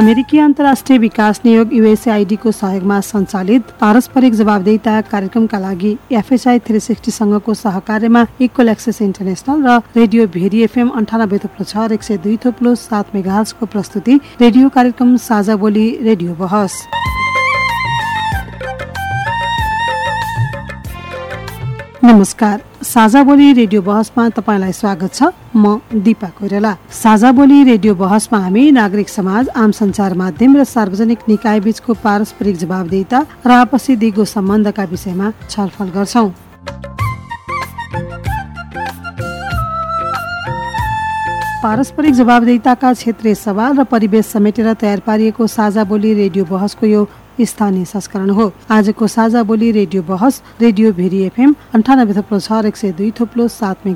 अमेरिकी अन्तर्राष्ट्रिय विकास नियोग युएसआइडीको सहयोगमा सञ्चालित पारस्परिक जवाबदेता कार्यक्रमका लागि एफएसआई थ्री सिक्सटीसँगको सहकार्यमा इक्वल एक्सेस इन्टरनेसनल र रेडियो भेरी एफएम अन्ठानब्बे थुप्लो छ एक सय दुई थुप्लो सात मेगाजको प्रस्तुति रेडियो कार्यक्रम साझा बोली रेडियो बहस। नमस्कार। साझा बोली रेडियो बहसमा तपाईँलाई स्वागत छ। म दिपा कोइराला। साझा बोली रेडियो बहसमा हामी नागरिक समाज आम सञ्चार माध्यम र सार्वजनिक निकाय बीचको पारस्परिक जवाबदेता र आपसी दिगो सम्बन्धका विषयमा छलफल गर्छौँ। पारस्परिक जवाबदेताका क्षेत्रीय सवाल र परिवेश समेटेर तयार पारिएको साझा बोली रेडियो बहसको यो स्थानीय संस्करण हो। आजको साझा बोली रेडियो बहस रेडियो भेरी एफएम अन्ठानब्बे थप्लो छ एक सय दुई थप्लो सात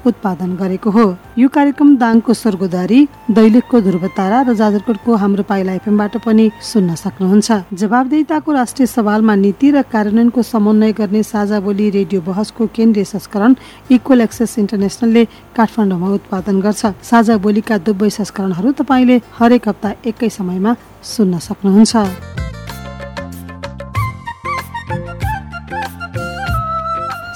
उत्पादन गरेको हो। यो कार्यक्रम दाङको स्वर्गोदारी दैलेखको ध्रुवतारा र जाजरकोटको हाम्रो पाइला एफएमबाट पनि सुन्न सक्नुहुन्छ। जवाबदेताको राष्ट्रिय सवालमा नीति र कार्यान्वयनको समन्वय गर्ने साझा बोली रेडियो बहसको केन्द्रीय संस्करण इक्वल एक्सेस इन्टरनेसनलले काठमाडौँमा उत्पादन गर्छ। साझा बोलीका दुवै संस्करणहरू तपाईँले हरेक हप्ता एकै समयमा सुन्न सक्नुहुन्छ।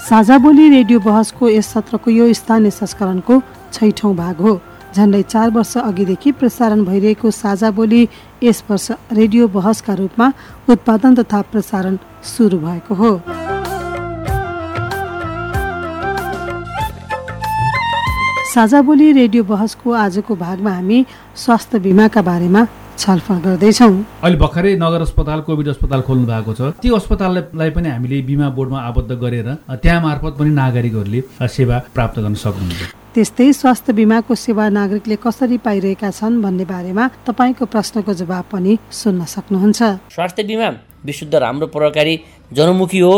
साझा बोली रेडियो बहसको यस सत्रको यो स्थानीय संस्करणको छैठौँ भाग हो। झन्डै चार वर्ष अघिदेखि प्रसारण भइरहेको साझा बोली यस वर्ष रेडियो बहसका रूपमा उत्पादन तथा प्रसारण सुरु भएको हो। साझा बोली रेडियो बहसको आजको भागमा हामी स्वास्थ्य बिमाका बारेमा छलफल गर्दैछौँ। अहिले भर्खरै नगर अस्पताल कोभिड अस्पताल खोल्नु भएको छ। त्यो अस्पताललाई पनि हामीले बिमा बोर्डमा आबद्ध गरेर त्यहाँ मार्फत पनि नागरिकहरूले सेवा प्राप्त गर्न सक्नुहुन्छ। त्यस्तै स्वास्थ्य बिमाको सेवा नागरिकले कसरी पाइरहेका छन् भन्ने बारेमा तपाईँको प्रश्नको जवाब पनि सुन्न सक्नुहुन्छ। स्वास्थ्य बिमा विशुद्ध राम्रो प्रकारकारी जनमुखी हो।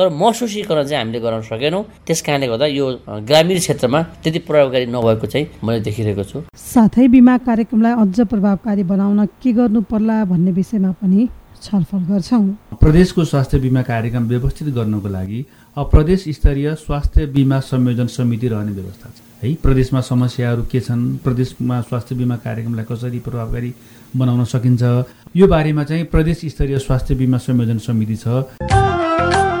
तर महसुसीकरण चाहिँ हामीले गराउन सकेनौँ। त्यस कारणले गर्दा यो ग्रामीण क्षेत्रमा त्यति प्रभावकारी नभएको चाहिँ मैले देखिरहेको छु। साथै बिमा कार्यक्रमलाई अझ प्रभावकारी बनाउन के गर्नु पर्ला भन्ने विषयमा पनि छलफल गर्छौँ। प्रदेशको स्वास्थ्य बिमा कार्यक्रम व्यवस्थित गर्नको लागि प्रदेश स्तरीय स्वास्थ्य बिमा संयोजन समिति रहने व्यवस्था छ। है प्रदेशमा समस्याहरू के छन्? प्रदेशमा स्वास्थ्य बिमा कार्यक्रमलाई कसरी प्रभावकारी बनाउन सकिन्छ? यो बारेमा चाहिँ प्रदेश स्तरीय स्वास्थ्य बिमा संयोजन समिति छ।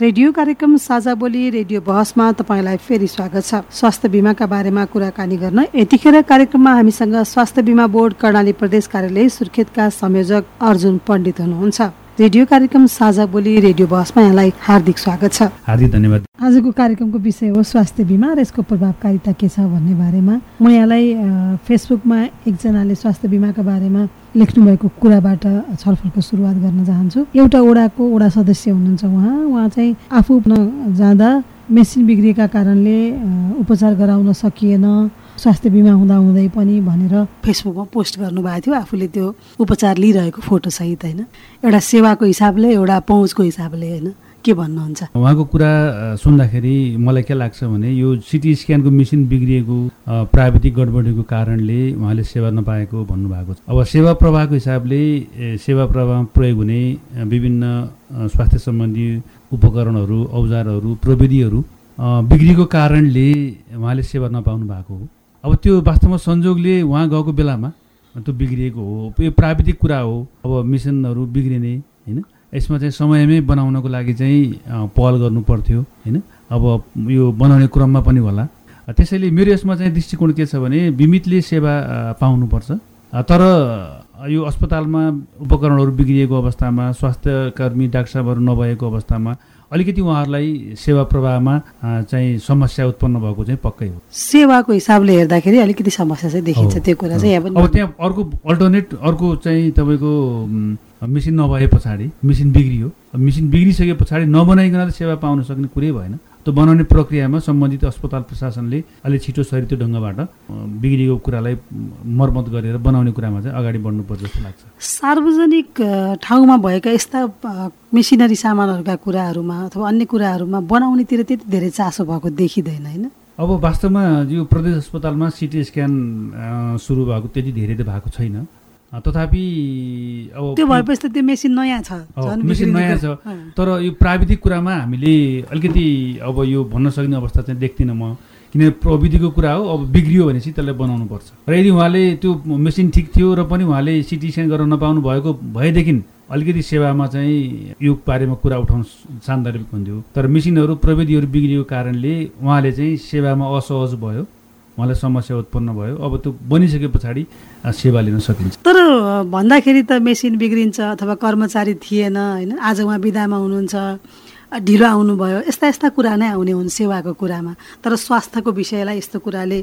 रेडियो कार्यक्रम साझा बोली रेडियो बहसमा तपाईँलाई फेरि स्वागत छ। स्वास्थ्य बिमाका बारेमा कुराकानी गर्न यतिखेर कार्यक्रममा हामीसँग स्वास्थ्य बिमा बोर्ड कर्णाली प्रदेश कार्यालय सुर्खेतका संयोजक अर्जुन पण्डित हुनुहुन्छ। रेडियो कार्यक्रम साझा बोली रेडियो बहसमा यहाँलाई हार्दिक स्वागत छ। हार्दिक धन्यवाद। आजको कार्यक्रमको विषय हो स्वास्थ्य बिमा र यसको प्रभावकारिता के छ भन्ने बारेमा। म यहाँलाई फेसबुकमा एकजनाले स्वास्थ्य बिमाका बारेमा लेख्नु भएको कुराबाट छलफलको सुरुवात गर्न चाहन्छु। एउटा ओडाको ओडा सदस्य हुनुहुन्छ उहाँ। उहाँ चाहिँ आफू जाँदा मेसिन बिग्रिएका कारणले उपचार गराउन सकिएन। स्वास्थ्य बिमा हुँदा हुँदै पनि भनेर फेसबुकमा पोस्ट गर्नुभएको थियो। आफूले त्यो उपचार लिइरहेको फोटो सहित होइन? एउटा सेवाको हिसाबले एउटा पहुँचको हिसाबले होइन? के भन्नुहुन्छ? उहाँको कुरा सुन्दाखेरि मलाई के लाग्छ भने यो सिटी स्क्यानको मेसिन बिग्रिएको प्राविधिक गडबडीको कारणले उहाँले सेवा नपाएको भन्नुभएको छ। अब सेवा प्रवाहको हिसाबले सेवा प्रवाहमा प्रयोग हुने विभिन्न स्वास्थ्य सम्बन्धी उपकरणहरू औजारहरू प्रविधिहरू बिग्रिएको कारणले उहाँले सेवा नपाउनु भएको हो। अब त्यो वास्तवमा संजोगले उहाँ गएको बेलामा त्यो बिग्रिएको हो। यो प्राविधिक कुरा हो। अब मिसनहरू बिग्रिने होइन? यसमा चाहिँ समयमै बनाउनको लागि चाहिँ पहल गर्नु पर्थ्यो होइन? अब यो बनाउने क्रममा पनि होला। त्यसैले मेरो यसमा चाहिँ दृष्टिकोण के छ भने बिमितले सेवा पाउनुपर्छ। तर यो अस्पतालमा उपकरणहरू बिग्रिएको अवस्थामा स्वास्थ्य कर्मी डाक्टर साहबहरू नभएको अवस्थामा अलिकति उहाँहरूलाई सेवा प्रवाहमा चाहिँ समस्या उत्पन्न भएको चाहिँ पक्कै हो। सेवाको हिसाबले हेर्दाखेरि अलिकति समस्या चाहिँ देखिन्छ। त्यो कुरा चाहिँ अब त्यहाँ अर्को अल्टरनेट अर्को चाहिँ तपाईँको मिसिन नभए पछाडि मिसिन बिग्रियो। मिसिन बिग्रिसके पछाडि नबनाइकन त सेवा पाउन सक्ने कुरै भएन। त्यो बनाउने प्रक्रियामा सम्बन्धित अस्पताल प्रशासनले अलिक छिटो सरितो ढङ्गबाट अ, बिग्रिएको कुरालाई मर्मत गरेर बनाउने कुरामा चाहिँ अगाडि बढ्नुपर्छ जस्तो लाग्छ। सार्वजनिक ठाउँमा भएका यस्ता मेसिनरी सामानहरूका कुराहरूमा अथवा अन्य कुराहरूमा बनाउनेतिर त्यति धेरै चासो भएको देखिँदैन होइन? अब वास्तवमा यो प्रदेश अस्पतालमा सिटी स्क्यान सुरु भएको त्यति धेरै त भएको छैन। तथापि अब त्यो भएपछि त त्यो मेसिन नयाँ छ मेसिन नयाँ छ। तर यो प्राविधिक कुरामा हामीले अलिकति अब यो भन्न सक्ने अवस्था चाहिँ देख्दिनँ म। किनभने प्रविधिको कुरा हो अब बिग्रियो भनेपछि त्यसलाई बनाउनु पर्छ र यदि उहाँले त्यो मेसिन ठिक थियो र पनि उहाँले सिटी स्क्यान गर्न नपाउनु भएको भएदेखि अलिकति सेवामा चाहिँ यो बारेमा कुरा उठाउनु सान्दर्भिक हुन्थ्यो। तर मेसिनहरू प्रविधिहरू बिग्रिएको कारणले उहाँले चाहिँ सेवामा असहज भयो। उहाँलाई समस्या उत्पन्न भयो। अब त्यो बनिसके पछाडि सेवा लिन सकिन्छ। तर भन्दाखेरि त मेसिन बिग्रिन्छ अथवा कर्मचारी थिएन होइन? आज उहाँ बिदामा हुनुहुन्छ ढिलो आउनुभयो यस्ता यस्ता कुरा नै आउने हुन् सेवाको कुरामा। तर स्वास्थ्यको विषयलाई यस्तो कुराले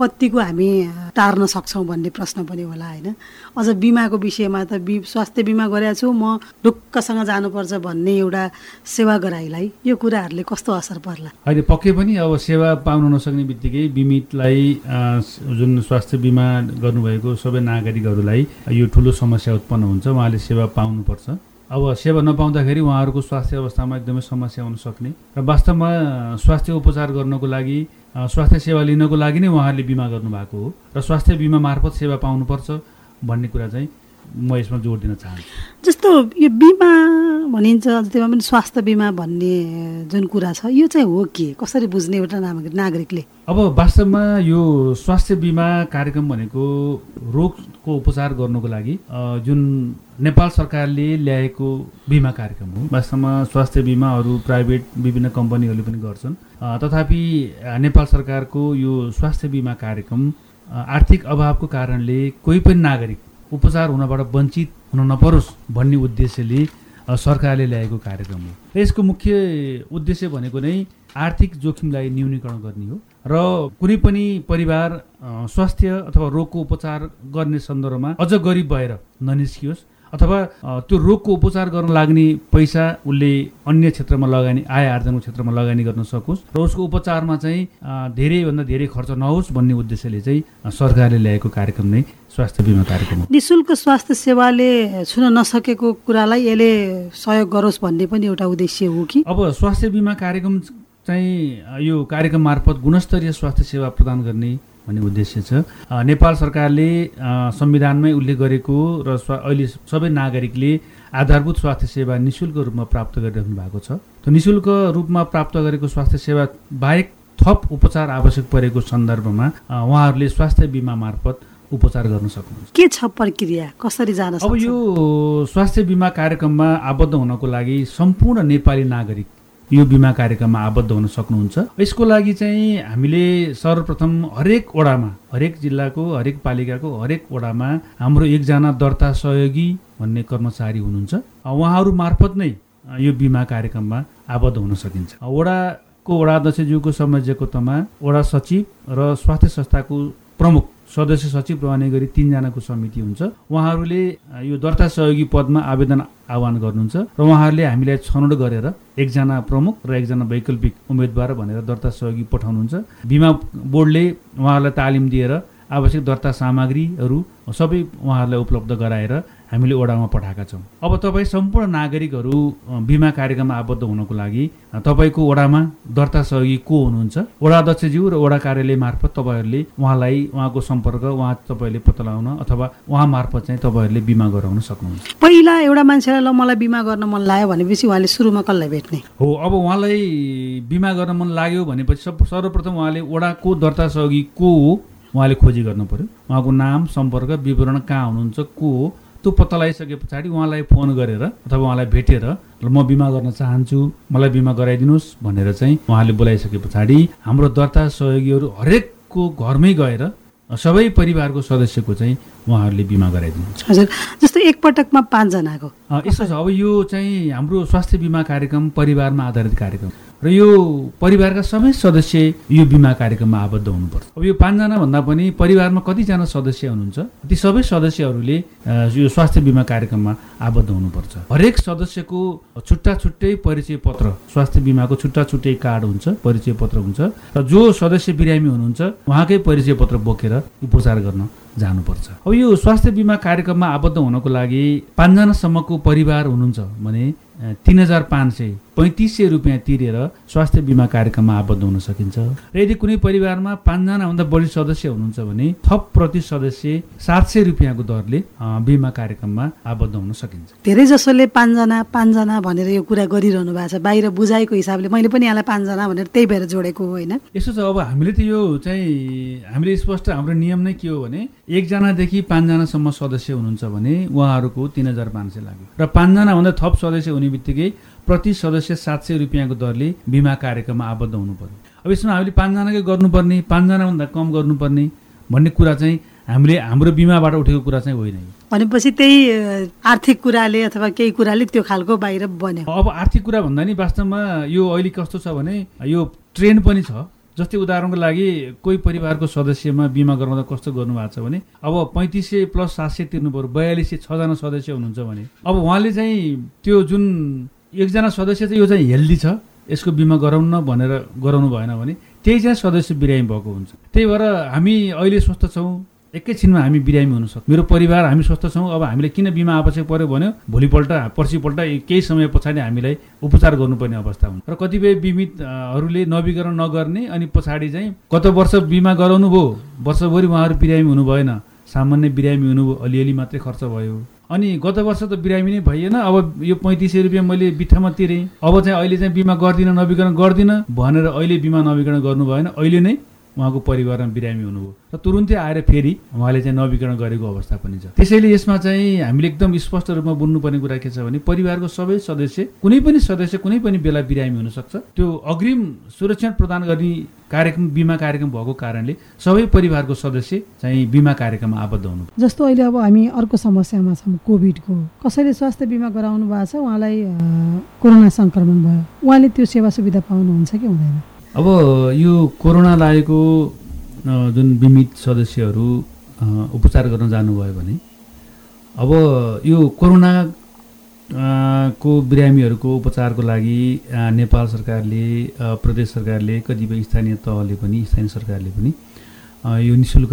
कतिको हामी टार्न सक्छौँ भन्ने प्रश्न पनि होला होइन? अझ बिमाको विषयमा त बि स्वास्थ्य बिमा गरेको छु म ढुक्कसँग जानुपर्छ भन्ने एउटा सेवाग्राहीलाई यो कुराहरूले कस्तो असर पर्ला? अहिले पक्कै पनि अब सेवा पाउन नसक्ने बित्तिकै बिमितलाई जुन स्वास्थ्य बिमा गर्नुभएको सबै नागरिकहरूलाई यो ठुलो समस्या उत्पन्न हुन्छ उहाँले सेवा पाउनुपर्छ। अब सेवा नपाउँदाखेरि उहाँहरूको स्वास्थ्य अवस्थामा एकदमै समस्या हुन सक्ने र वास्तवमा स्वास्थ्य उपचार गर्नको लागि स्वास्थ्य सेवा लिनको लागि नै उहाँहरूले बिमा गर्नुभएको हो र स्वास्थ्य बिमा मार्फत सेवा पाउनुपर्छ भन्ने कुरा चाहिँ म यसमा जोड दिन चाहन्छु। जस्तो यो बिमा भनिन्छ त्यसमा पनि स्वास्थ्य बिमा भन्ने जुन कुरा छ यो चाहिँ हो के? कसरी बुझ्ने एउटा नागरिक नागरिकले? अब वास्तवमा यो स्वास्थ्य बिमा कार्यक्रम भनेको रोगको उपचार गर्नको लागि जुन नेपाल सरकारले ल्याएको बिमा कार्यक्रम हो वास्तवमा स्वास्थ्य बिमा अरू प्राइभेट विभिन्न कम्पनीहरूले पनि गर्छन्। तथापि नेपाल सरकारको यो स्वास्थ्य बिमा कार्यक्रम आर्थिक अभावको कारणले कोही पनि नागरिक उपचार हुनबाट वञ्चित हुन नपरोस् भन्ने उद्देश्यले सरकारले ल्याएको कार्यक्रम हो। र यसको मुख्य उद्देश्य भनेको नै आर्थिक जोखिमलाई न्यूनीकरण गर्ने हो र कुनै पनि परिवार स्वास्थ्य अथवा रोगको उपचार गर्ने सन्दर्भमा अझ गरिब भएर ननिस्कियोस् अथवा त्यो रोगको उपचार गर्न लाग्ने पैसा उसले अन्य क्षेत्रमा लगानी आय आर्जनको क्षेत्रमा लगानी गर्न सकोस् र उसको उपचारमा चाहिँ धेरैभन्दा धेरै खर्च नहोस् भन्ने उद्देश्यले चाहिँ सरकारले ल्याएको कार्यक्रम नै स्वास्थ्य बिमा कार्यक्रम निशुल्क स्वास्थ्य सेवाले छुन नसकेको कुरालाई यसले सहयोग गरोस् भन्ने पनि एउटा उद्देश्य हो कि? अब स्वास्थ्य बिमा कार्यक्रम चाहिँ यो कार्यक्रम मार्फत गुणस्तरीय स्वास्थ्य सेवा प्रदान गर्ने भन्ने उद्देश्य छ। नेपाल सरकारले संविधानमै उल्लेख गरेको र अहिले सबै नागरिकले आधारभूत स्वास्थ्य सेवा निशुल्क रूपमा प्राप्त गरिरहनु भएको छ। त्यो निशुल्क रूपमा प्राप्त गरेको स्वास्थ्य सेवा बाहेक थप उपचार आवश्यक परेको सन्दर्भमा उहाँहरूले स्वास्थ्य बिमा मार्फत उपचार गर्न सक्नुहुन्छ। के छ प्रक्रिया? कसरी जान अब यो स्वास्थ्य बिमा कार्यक्रममा आबद्ध हुनको लागि सम्पूर्ण नेपाली नागरिक यो बिमा कार्यक्रममा आबद्ध हुन सक्नुहुन्छ। यसको लागि चाहिँ हामीले सर्वप्रथम हरेक वडामा हरेक जिल्लाको हरेक पालिकाको हरेक वडामा हाम्रो एकजना दर्ता सहयोगी भन्ने कर्मचारी हुनुहुन्छ। उहाँहरू मार्फत नै यो बिमा कार्यक्रममा आबद्ध हुन सकिन्छ। वडाको वडा अध्यक्षज्यूको संयोजकत्वमा वडा सचिव र स्वास्थ्य संस्थाको प्रमुख सदस्य सचिव रहने गरी तिनजनाको समिति हुन्छ। उहाँहरूले यो दर्ता सहयोगी पदमा आवेदन आह्वान गर्नुहुन्छ र उहाँहरूले हामीलाई छनौट गरेर एकजना प्रमुख र एकजना वैकल्पिक उम्मेद्वार भनेर दर्ता सहयोगी पठाउनुहुन्छ। बिमा बोर्डले उहाँहरूलाई तालिम दिएर आवश्यक दर्ता सामग्रीहरू सबै उहाँहरूलाई उपलब्ध गराएर हामीले ओडामा पठाएका छौँ। अब तपाईँ सम्पूर्ण नागरिकहरू बिमा कार्यक्रममा आबद्ध हुनको लागि तपाईँको ओडामा दर्ता सहयोगी को हुनुहुन्छ? वडा अध्यक्षज्यू र वडा कार्यालय मार्फत तपाईँहरूले उहाँलाई उहाँको सम्पर्क उहाँ तपाईँहरूले पत्ता लगाउन अथवा उहाँ मार्फत चाहिँ तपाईँहरूले बिमा गराउन सक्नुहुन्छ। पहिला एउटा मान्छेलाई ल मलाई बिमा गर्न मन लाग्यो भनेपछि उहाँले सुरुमा कसलाई भेट्ने? हो अब उहाँलाई बिमा गर्न मन लाग्यो भनेपछि सब सर्वप्रथम उहाँले वडाको दर्ता सहयोगी को हो? उहाँले खोजी गर्नु पर्यो। उहाँको नाम सम्पर्क विवरण कहाँ हुनुहुन्छ को हो? त्यो पत्ता लगाइसके पछाडि उहाँलाई फोन गरेर अथवा उहाँलाई भेटेर म बिमा गर्न चाहन्छु मलाई बिमा गराइदिनुहोस् भनेर चाहिँ उहाँले बोलाइसके पछाडि हाम्रो दर्ता सहयोगीहरू हरेकको घरमै गएर सबै परिवारको सदस्यको चाहिँ उहाँहरूले बिमा गराइदिनुहुन्छ। हजुर जस्तो एकपटकमा पाँचजनाको। यस्तो छ अब यो चाहिँ हाम्रो स्वास्थ्य बिमा कार्यक्रम परिवारमा आधारित कार्यक्रम। र यो परिवारका सबै सदस्य यो बिमा कार्यक्रममा आबद्ध हुनुपर्छ। अब यो पाँचजना भन्दा पनि परिवारमा कतिजना सदस्य हुनुहुन्छ ती सबै सदस्यहरूले यो स्वास्थ्य बिमा कार्यक्रममा आबद्ध हुनुपर्छ। हरेक सदस्यको छुट्टा छुट्टै परिचय पत्र स्वास्थ्य बिमाको छुट्टा छुट्टै कार्ड हुन्छ परिचय पत्र हुन्छ र जो सदस्य बिरामी हुनुहुन्छ उहाँकै परिचय पत्र बोकेर उपचार गर्न जानुपर्छ। अब यो स्वास्थ्य बिमा कार्यक्रममा आबद्ध हुनको लागि पाँचजनासम्मको परिवार हुनुहुन्छ भने तिन हजार पाँच सय पैँतिस सय रुपियाँ तिरेर स्वास्थ्य बिमा कार्यक्रममा आबद्ध हुन सकिन्छ। र यदि कुनै परिवारमा पाँचजनाभन्दा बढी सदस्य हुनुहुन्छ भने थप प्रति सदस्य सात सय रुपियाँको दरले बिमा कार्यक्रममा आबद्ध हुन सकिन्छ। धेरै जसोले पाँचजना पाँचजना भनेर यो कुरा गरिरहनु भएको छ बाहिर बुझाएको हिसाबले मैले पनि यहाँलाई पाँचजना भनेर त्यही भएर जोडेको हो होइन? यसो छ अब हामीले त यो चाहिँ हामीले स्पष्ट हाम्रो नियम नै के हो भने एकजनादेखि पाँचजनासम्म सदस्य हुनुहुन्छ भने उहाँहरूको तिन हजार पाँच सय लाग्यो। र पाँचजनाभन्दा थप सदस्य हुने बित्तिकै प्रति सदस्य सात सय रुपियाँको दरले बिमा कार्यक्रममा आबद्ध हुनु पर्यो अब यसमा हामीले पाँचजनाकै गर्नुपर्ने पाँचजनाभन्दा कम गर्नुपर्ने भन्ने कुरा चाहिँ हामीले हाम्रो बिमाबाट उठेको कुरा चाहिँ होइन भनेपछि त्यही आर्थिक कुराले अथवा केही कुराले त्यो खालको बाहिर बन्यो। अब आर्थिक कुरा भन्दा नि वास्तवमा यो अहिले कस्तो छ भने यो ट्रेन्ड पनि छ। जस्तै उदाहरणको लागि कोही परिवारको सदस्यमा बिमा गराउँदा कस्तो गर्नुभएको छ भने अब पैँतिस सय प्लस सात सय तिर्नु पऱ्यो बयालिस सय छजना सदस्य हुनुहुन्छ भने अब उहाँले चाहिँ त्यो जुन एकजना सदस्य चाहिँ यो चाहिँ हेल्दी छ यसको बिमा गराउन भनेर गराउनु भएन भने त्यही चाहिँ सदस्य बिरामी भएको हुन्छ। त्यही भएर हामी अहिले स्वस्थ छौँ। एकैछिनमा हामी बिरामी हुन सक्छौँ। मेरो परिवार हामी स्वस्थ छौँ। अब हामीले किन बिमा आवश्यक पऱ्यो भन्यो? भोलिपल्ट पर्सिपल्ट केही समय पछाडि हामीलाई उपचार गर्नुपर्ने अवस्था हुन्छ। र कतिपय बिमितहरूले नवीकरण नगर्ने अनि पछाडि चाहिँ गत वर्ष बिमा गराउनु भयो वर्षभरि उहाँहरू बिरामी हुनु भएन सामान्य बिरामी हुनुभयो। अलिअलि मात्रै खर्च भयो। अनि गत वर्ष त बिरामी नै भइएन। अब यो पैँतिस सय रुपियाँ मैले बित्थामा तिरेँ। अब चाहिँ अहिले चाहिँ बिमा गर्दिनँ नवीकरण गर्दिनँ भनेर अहिले बिमा नवीकरण गर्नु भएन अहिले नै उहाँको परिवारमा बिरामी हुनुभयो। र तुरुन्तै आएर फेरि उहाँले चाहिँ नवीकरण गरेको अवस्था पनि छ। त्यसैले यसमा चाहिँ हामीले एकदम स्पष्ट रूपमा बुझ्नुपर्ने कुरा के छ भने परिवारको सबै सदस्य कुनै पनि सदस्य कुनै पनि बेला बिरामी हुनसक्छ। त्यो अग्रिम सुरक्षण प्रदान गर्ने कार्यक्रम बिमा कार्यक्रम भएको कारणले सबै परिवारको सदस्य चाहिँ बिमा कार्यक्रममा आबद्ध हुनु जस्तो अहिले अब हामी अर्को समस्यामा छौँ कोभिडको। कसैले स्वास्थ्य बिमा गराउनु भएको छ उहाँलाई कोरोना सङ्क्रमण भयो। उहाँले त्यो सेवा सुविधा पाउनुहुन्छ कि हुँदैन? अब यो कोरोना लागेको जुन बिमित सदस्यहरू उपचार गर्न जानुभयो भने अब यो कोरोना को बिरामीहरूको उपचारको लागि नेपाल सरकारले प्रदेश सरकारले कतिपय स्थानीय तहले पनि स्थानीय सरकारले पनि यो नि शुल्क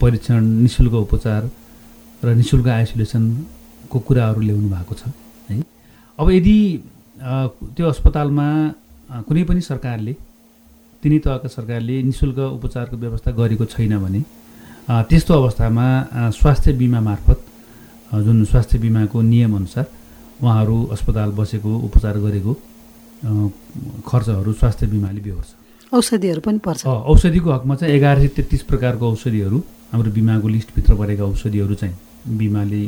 परीक्षण नि शुल्क उपचार र नि शुल्क आइसोलेसनको कुराहरू ल्याउनु भएको छ है? अब यदि त्यो अस्पतालमा कुनै पनि सरकारले तिनै तहका सरकारले नि शुल्क उपचारको व्यवस्था गरेको छैन भने त्यस्तो अवस्थामा स्वास्थ्य बिमा मार्फत जुन स्वास्थ्य बिमाको नियमअनुसार उहाँहरू अस्पताल बसेको उपचार गरेको खर्चहरू स्वास्थ्य बिमाले बेहोर्छ। औषधिहरू पनि पर्छ। औषधिको हकमा चाहिँ एघार सय तेत्तिस प्रकारको औषधिहरू हाम्रो बिमाको लिस्टभित्र परेका औषधिहरू चाहिँ बिमाले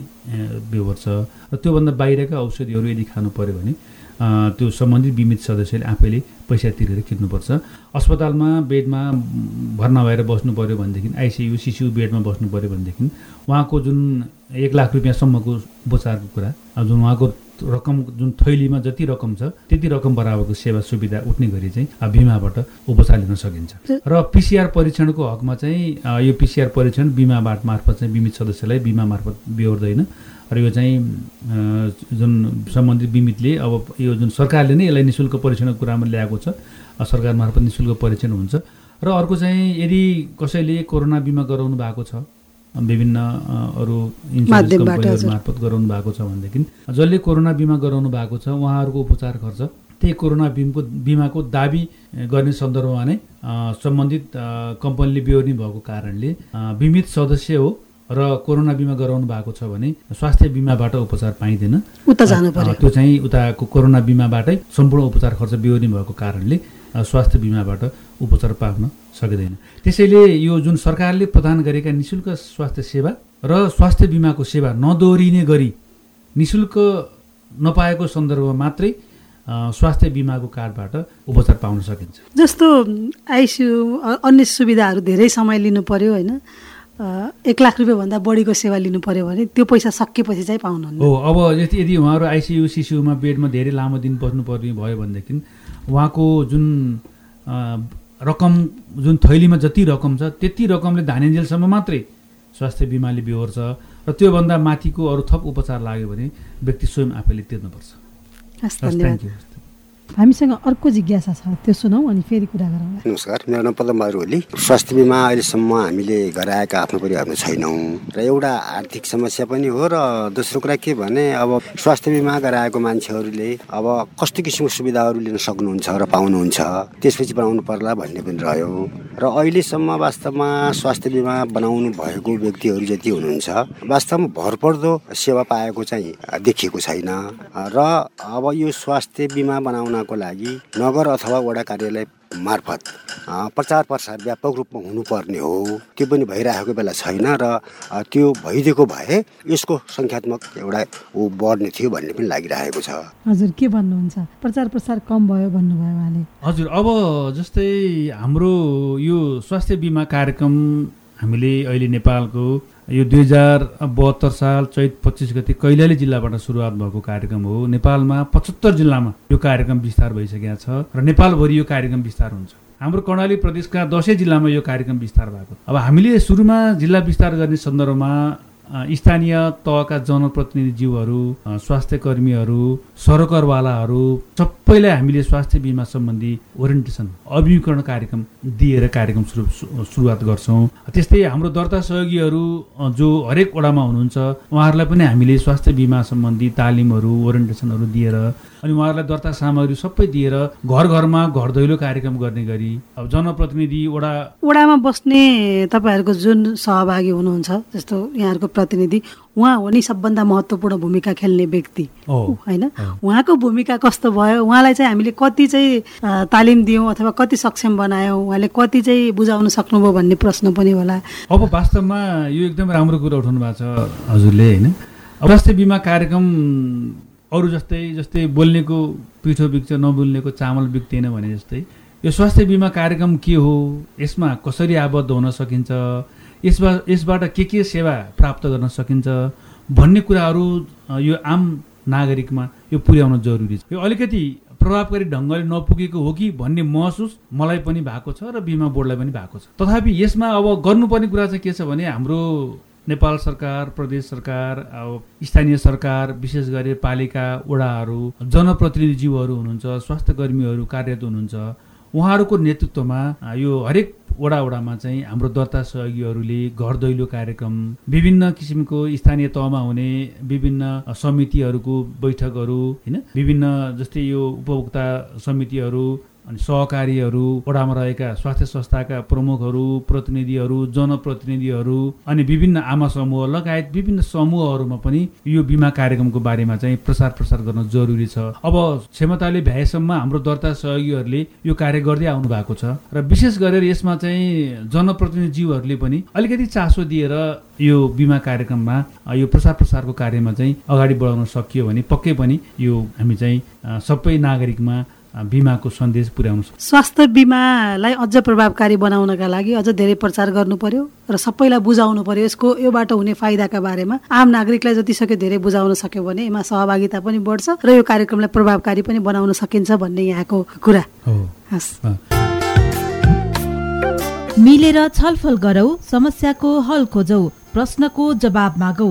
बेहोर्छ। र त्योभन्दा बाहिरका औषधिहरू यदि खानु पऱ्यो भने त्यो सम्बन्धित बिमित सदस्यले आफैले पैसा तिरेर किन्नुपर्छ। अस्पतालमा बेडमा भर्ना भएर बस्नु पऱ्यो भनेदेखि आइसियु सिसियु बेडमा बस्नु पऱ्यो भनेदेखि उहाँको जुन एक लाख रुपियाँसम्मको उपचारको कुरा जुन उहाँको रकम जुन थैलीमा जति रकम छ त्यति रकम बराबरको सेवा सुविधा उठ्ने गरी चाहिँ बिमाबाट उपचार लिन सकिन्छ। र पिसिआर परीक्षणको हकमा चाहिँ यो पिसिआर परीक्षण बिमाबाट मार्फत चाहिँ बिमित सदस्यलाई बिमा मार्फत बेहोर्दैन। र यो चाहिँ जुन सम्बन्धित बिमितले अब यो जुन सरकारले नै यसलाई नि शुल्क परीक्षणको कुरामा ल्याएको छ सरकार मार्फत नि शुल्क परीक्षण हुन्छ। र अर्को चाहिँ यदि कसैले कोरोना बिमा गराउनु भएको छ विभिन्न अरू इन्सुरेन्स कम्पनीहरू मार्फत गराउनु भएको छ भनेदेखि जसले कोरोना बिमा गराउनु भएको छ उहाँहरूको उपचार खर्च त्यही कोरोना बिमको बिमाको दाबी गर्ने सन्दर्भमा नै सम्बन्धित कम्पनीले बेहोर्ने भएको कारणले बिमित सदस्य हो र कोरोना बिमा गराउनु भएको छ भने स्वास्थ्य बिमाबाट उपचार पाइँदैन। उता जानु पर्यो। त्यो चाहिँ उताको कोरोना बिमाबाटै सम्पूर्ण उपचार खर्च बिहोर्ने भएको कारणले स्वास्थ्य बिमाबाट उपचार पाउन सकिँदैन। त्यसैले यो जुन सरकारले प्रदान गरेका निशुल्क स्वास्थ्य सेवा र स्वास्थ्य बिमाको सेवा नदोहोरिने गरी निशुल्क नपाएको सन्दर्भमा मात्रै स्वास्थ्य बिमाको कार्डबाट उपचार पाउन सकिन्छ। जस्तो आइसियु अन्य सुविधाहरू धेरै समय लिनु पर्यो होइन? एक लाख रुपियाँभन्दा बढीको सेवा लिनु पर्यो भने त्यो पैसा सकिएपछि चाहिँ पाउनुहुन्न। हो अब यदि यदि उहाँहरू आइसियु सिसियुमा बेडमा धेरै लामो दिन बस्नुपर्ने भयो भनेदेखि उहाँको जुन रकम जुन थैलीमा जति रकम छ त्यति रकमले धानेन्जेलसम्म मात्रै स्वास्थ्य बिमाले बिहोर्छ र त्योभन्दा माथिको अरू थप उपचार लाग्यो भने व्यक्ति स्वयं आफैले तिर्नुपर्छ। धन्यवाद। हामीसँग अर्को जिज्ञासा छ त्यो सुनौ अनि फेरि कुरा गरौँ नमस्कार मेरो नाम पदम ओली स्वास्थ्य बिमा अहिलेसम्म हामीले गराएका आफ्नो परिवारमा छैनौँ र एउटा आर्थिक समस्या पनि हो र दोस्रो कुरा के भने अब स्वास्थ्य बिमा गराएको मान्छेहरूले अब कस्तो किसिमको सुविधाहरू लिन सक्नुहुन्छ र पाउनुहुन्छ त्यसपछि बनाउनु पर्ला भन्ने पनि रह्यो। र अहिलेसम्म वास्तवमा स्वास्थ्य बिमा बनाउनु भएको व्यक्तिहरू जति हुनुहुन्छ वास्तवमा भरपर्दो सेवा पाएको चाहिँ देखिएको छैन। र अब यो स्वास्थ्य बिमा बनाउन को लागि नगर अथवा वडा कार्यालय मार्फत प्रचार प्रसार व्यापक रूपमा हुनुपर्ने हो। त्यो पनि भइरहेको बेला छैन र त्यो भइदिएको भए यसको सङ्ख्यात्मक एउटा ऊ बढ्ने थियो भन्ने पनि लागिरहेको छ। हजुर के भन्नुहुन्छ? प्रचार प्रसार कम भयो भन्नुभयो उहाँले। हजुर अब जस्तै हाम्रो यो स्वास्थ्य बिमा कार्यक्रम हामीले अहिले नेपालको यो दुई हजार बहत्तर साल चैत पच्चिस गति कैलाली जिल्लाबाट सुरुवात भएको कार्यक्रम हो। नेपालमा पचहत्तर जिल्लामा यो कार्यक्रम विस्तार भइसकेको छ र नेपालभरि यो कार्यक्रम विस्तार हुन्छ। हाम्रो कर्णाली प्रदेशका दसैँ जिल्लामा यो कार्यक्रम विस्तार भएको अब हामीले सुरुमा जिल्ला विस्तार गर्ने सन्दर्भमा स्थानीय तहका जनप्रतिनिधिज्यूहरू स्वास्थ्य कर्मीहरू सरकारवालाहरू सबैलाई हामीले स्वास्थ्य बिमा सम्बन्धी ओरिएन्टेसन अभिमुखीकरण कार्यक्रम दिएर कार्यक्रम सुरु सुरुवात गर्छौँ। त्यस्तै हाम्रो दर्ता सहयोगीहरू जो हरेक वडामा हुनुहुन्छ उहाँहरूलाई पनि हामीले स्वास्थ्य बिमा सम्बन्धी तालिमहरू ओरिएन्टेसनहरू दिएर अनि उहाँहरूलाई दर्ता सामग्री सबै दिएर घर घरमा घर दैलो कार्यक्रम गर्ने गरी अब जनप्रतिनिधि वडा वडामा बस्ने तपाईँहरूको जुन सहभागी हुनुहुन्छ जस्तो यहाँहरूको प्रतिनिधि उहाँ हो नि सबभन्दा महत्त्वपूर्ण भूमिका खेल्ने व्यक्ति होइन? उहाँको भूमिका कस्तो भयो? उहाँलाई चाहिँ हामीले कति चाहिँ तालिम दियौँ अथवा कति सक्षम बनायौँ? उहाँले कति चाहिँ बुझाउन सक्नुभयो भन्ने प्रश्न पनि होला। अब वास्तवमा यो एकदम राम्रो कुरा उठाउनु भएको छ हजुरले होइन? स्वास्थ्य बिमा कार्यक्रम अरू जस्तै जस्तै बोल्नेको पिठो बिग्छ नबोल्नेको चामल बिग्दैन भने जस्तै यो स्वास्थ्य बिमा कार्यक्रम के हो? यसमा कसरी आबद्ध हुन सकिन्छ? यसमा यसबाट के के सेवा प्राप्त गर्न सकिन्छ? भन्ने कुराहरू यो आम नागरिकमा यो पुर्याउन जरुरी छ। यो अलिकति प्रभावकारी ढङ्गले नपुगेको हो कि भन्ने महसुस मलाई पनि भएको छ र बिमा बोर्डलाई पनि भएको छ। तथापि यसमा अब गर्नुपर्ने कुरा चाहिँ के छ भने हाम्रो नेपाल सरकार प्रदेश सरकार अब स्थानीय सरकार विशेष गरी पालिका वडाहरू जनप्रतिनिधिज्यूहरू हुनुहुन्छ स्वास्थ्य कर्मीहरू कार्यरत हुनुहुन्छ उहाँहरूको नेतृत्वमा यो हरेक वडा वडामा चाहिँ हाम्रो दर्ता सहयोगीहरूले घर दैलो कार्यक्रम विभिन्न किसिमको स्थानीय तहमा हुने विभिन्न समितिहरूको बैठकहरू होइन? विभिन्न जस्तै यो उपभोक्ता समितिहरू अनि सहकारीहरू वडामा रहेका स्वास्थ्य संस्थाका प्रमुखहरू प्रतिनिधिहरू जनप्रतिनिधिहरू अनि विभिन्न आमा समूह लगायत विभिन्न समूहहरूमा पनि यो बिमा कार्यक्रमको बारेमा चाहिँ प्रसार प्रसार गर्न जरुरी छ। अब क्षमताले भ्याएसम्म हाम्रो दर्ता सहयोगीहरूले यो कार्य गर्दै आउनु भएको छ र विशेष गरेर यसमा चाहिँ जनप्रतिनिधिज्यूहरूले पनि अलिकति चासो दिएर यो बिमा कार्यक्रममा यो प्रसार प्रसारको कार्यमा चाहिँ अगाडि बढाउन सकियो भने पक्कै पनि यो हामी चाहिँ सबै नागरिकमा बिमाको सन्देश पुर्याउनु सक्छ। स्वास्थ्य बिमालाई अझ प्रभावकारी बनाउनका लागि अझ धेरै प्रचार गर्नु पर्यो र सबैलाई बुझाउनु पर्यो। यसको योबाट हुने फाइदाका बारेमा आम नागरिकलाई जति सक्यो धेरै बुझाउन सक्यो भने यसमा सहभागिता पनि बढ्छ र यो कार्यक्रमलाई प्रभावकारी पनि बनाउन सकिन्छ भन्ने यहाँको कुरा। मिलेर छलफल गरौ समस्याको हल खोजौ प्रश्नको जवाब मागौ।